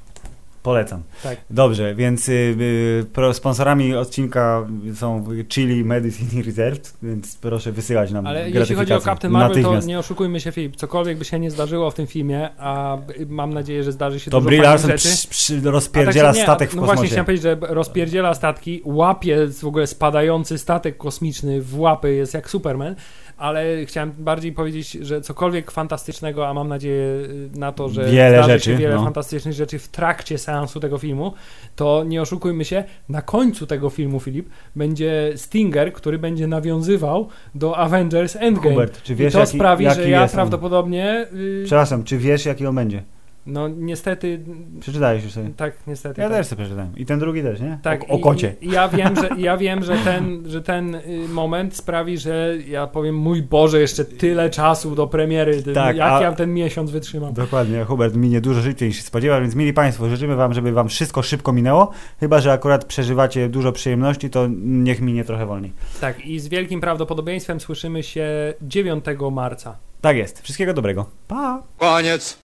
Speaker 1: polecam.
Speaker 2: Tak.
Speaker 1: Dobrze, więc y, y, pro, sponsorami odcinka są Chili, Medicine Reserved, więc proszę wysyłać nam
Speaker 2: Ale jeśli chodzi o Captain Marvel, to nie oszukujmy się, Filip, cokolwiek by się nie zdarzyło w tym filmie, a mam nadzieję, że zdarzy się
Speaker 1: To
Speaker 2: dużo
Speaker 1: Brie Larson
Speaker 2: rzeczy.
Speaker 1: przy,
Speaker 2: A
Speaker 1: rozpierdziela
Speaker 2: tak nie,
Speaker 1: statek w
Speaker 2: No
Speaker 1: kosmosie.
Speaker 2: właśnie chciałem powiedzieć, że rozpierdziela statki, łapie w ogóle spadający statek kosmiczny w łapy, jest jak Superman, ale chciałem bardziej powiedzieć, że cokolwiek fantastycznego, a mam nadzieję y, na to, że
Speaker 1: Wiele
Speaker 2: zdarzy
Speaker 1: rzeczy,
Speaker 2: się wiele
Speaker 1: no.
Speaker 2: fantastycznych rzeczy w trakcie seansu tego filmu, to nie oszukujmy się, na końcu tego filmu, Filip, będzie Stinger, który będzie nawiązywał do Avengers Endgame.
Speaker 1: Hubert, czy
Speaker 2: I
Speaker 1: wiesz,
Speaker 2: to
Speaker 1: jaki,
Speaker 2: sprawi,
Speaker 1: jaki
Speaker 2: że ja prawdopodobnie, y,
Speaker 1: Przepraszam, czy wiesz, jaki on będzie?
Speaker 2: No niestety,
Speaker 1: Przeczytałeś już sobie.
Speaker 2: tak, niestety.
Speaker 1: Ja
Speaker 2: tak.
Speaker 1: też sobie przeczytałem. I ten drugi też, nie?
Speaker 2: Tak,
Speaker 1: O, o
Speaker 2: i-
Speaker 1: kocie.
Speaker 2: I, ja wiem, że, ja wiem, że ten, że ten y, moment sprawi, że ja powiem, mój Boże, jeszcze tyle czasu do premiery.
Speaker 1: Tak,
Speaker 2: jak
Speaker 1: a-
Speaker 2: ja ten miesiąc wytrzymam?
Speaker 1: Dokładnie, Hubert minie dużo szybciej niż się spodziewał, więc mili Państwo, życzymy Wam, żeby Wam wszystko szybko minęło, chyba, że akurat przeżywacie dużo przyjemności, to niech minie trochę wolniej.
Speaker 2: Tak, i z wielkim prawdopodobieństwem słyszymy się 9 marca.
Speaker 1: Tak jest, wszystkiego dobrego. Pa!
Speaker 3: Koniec.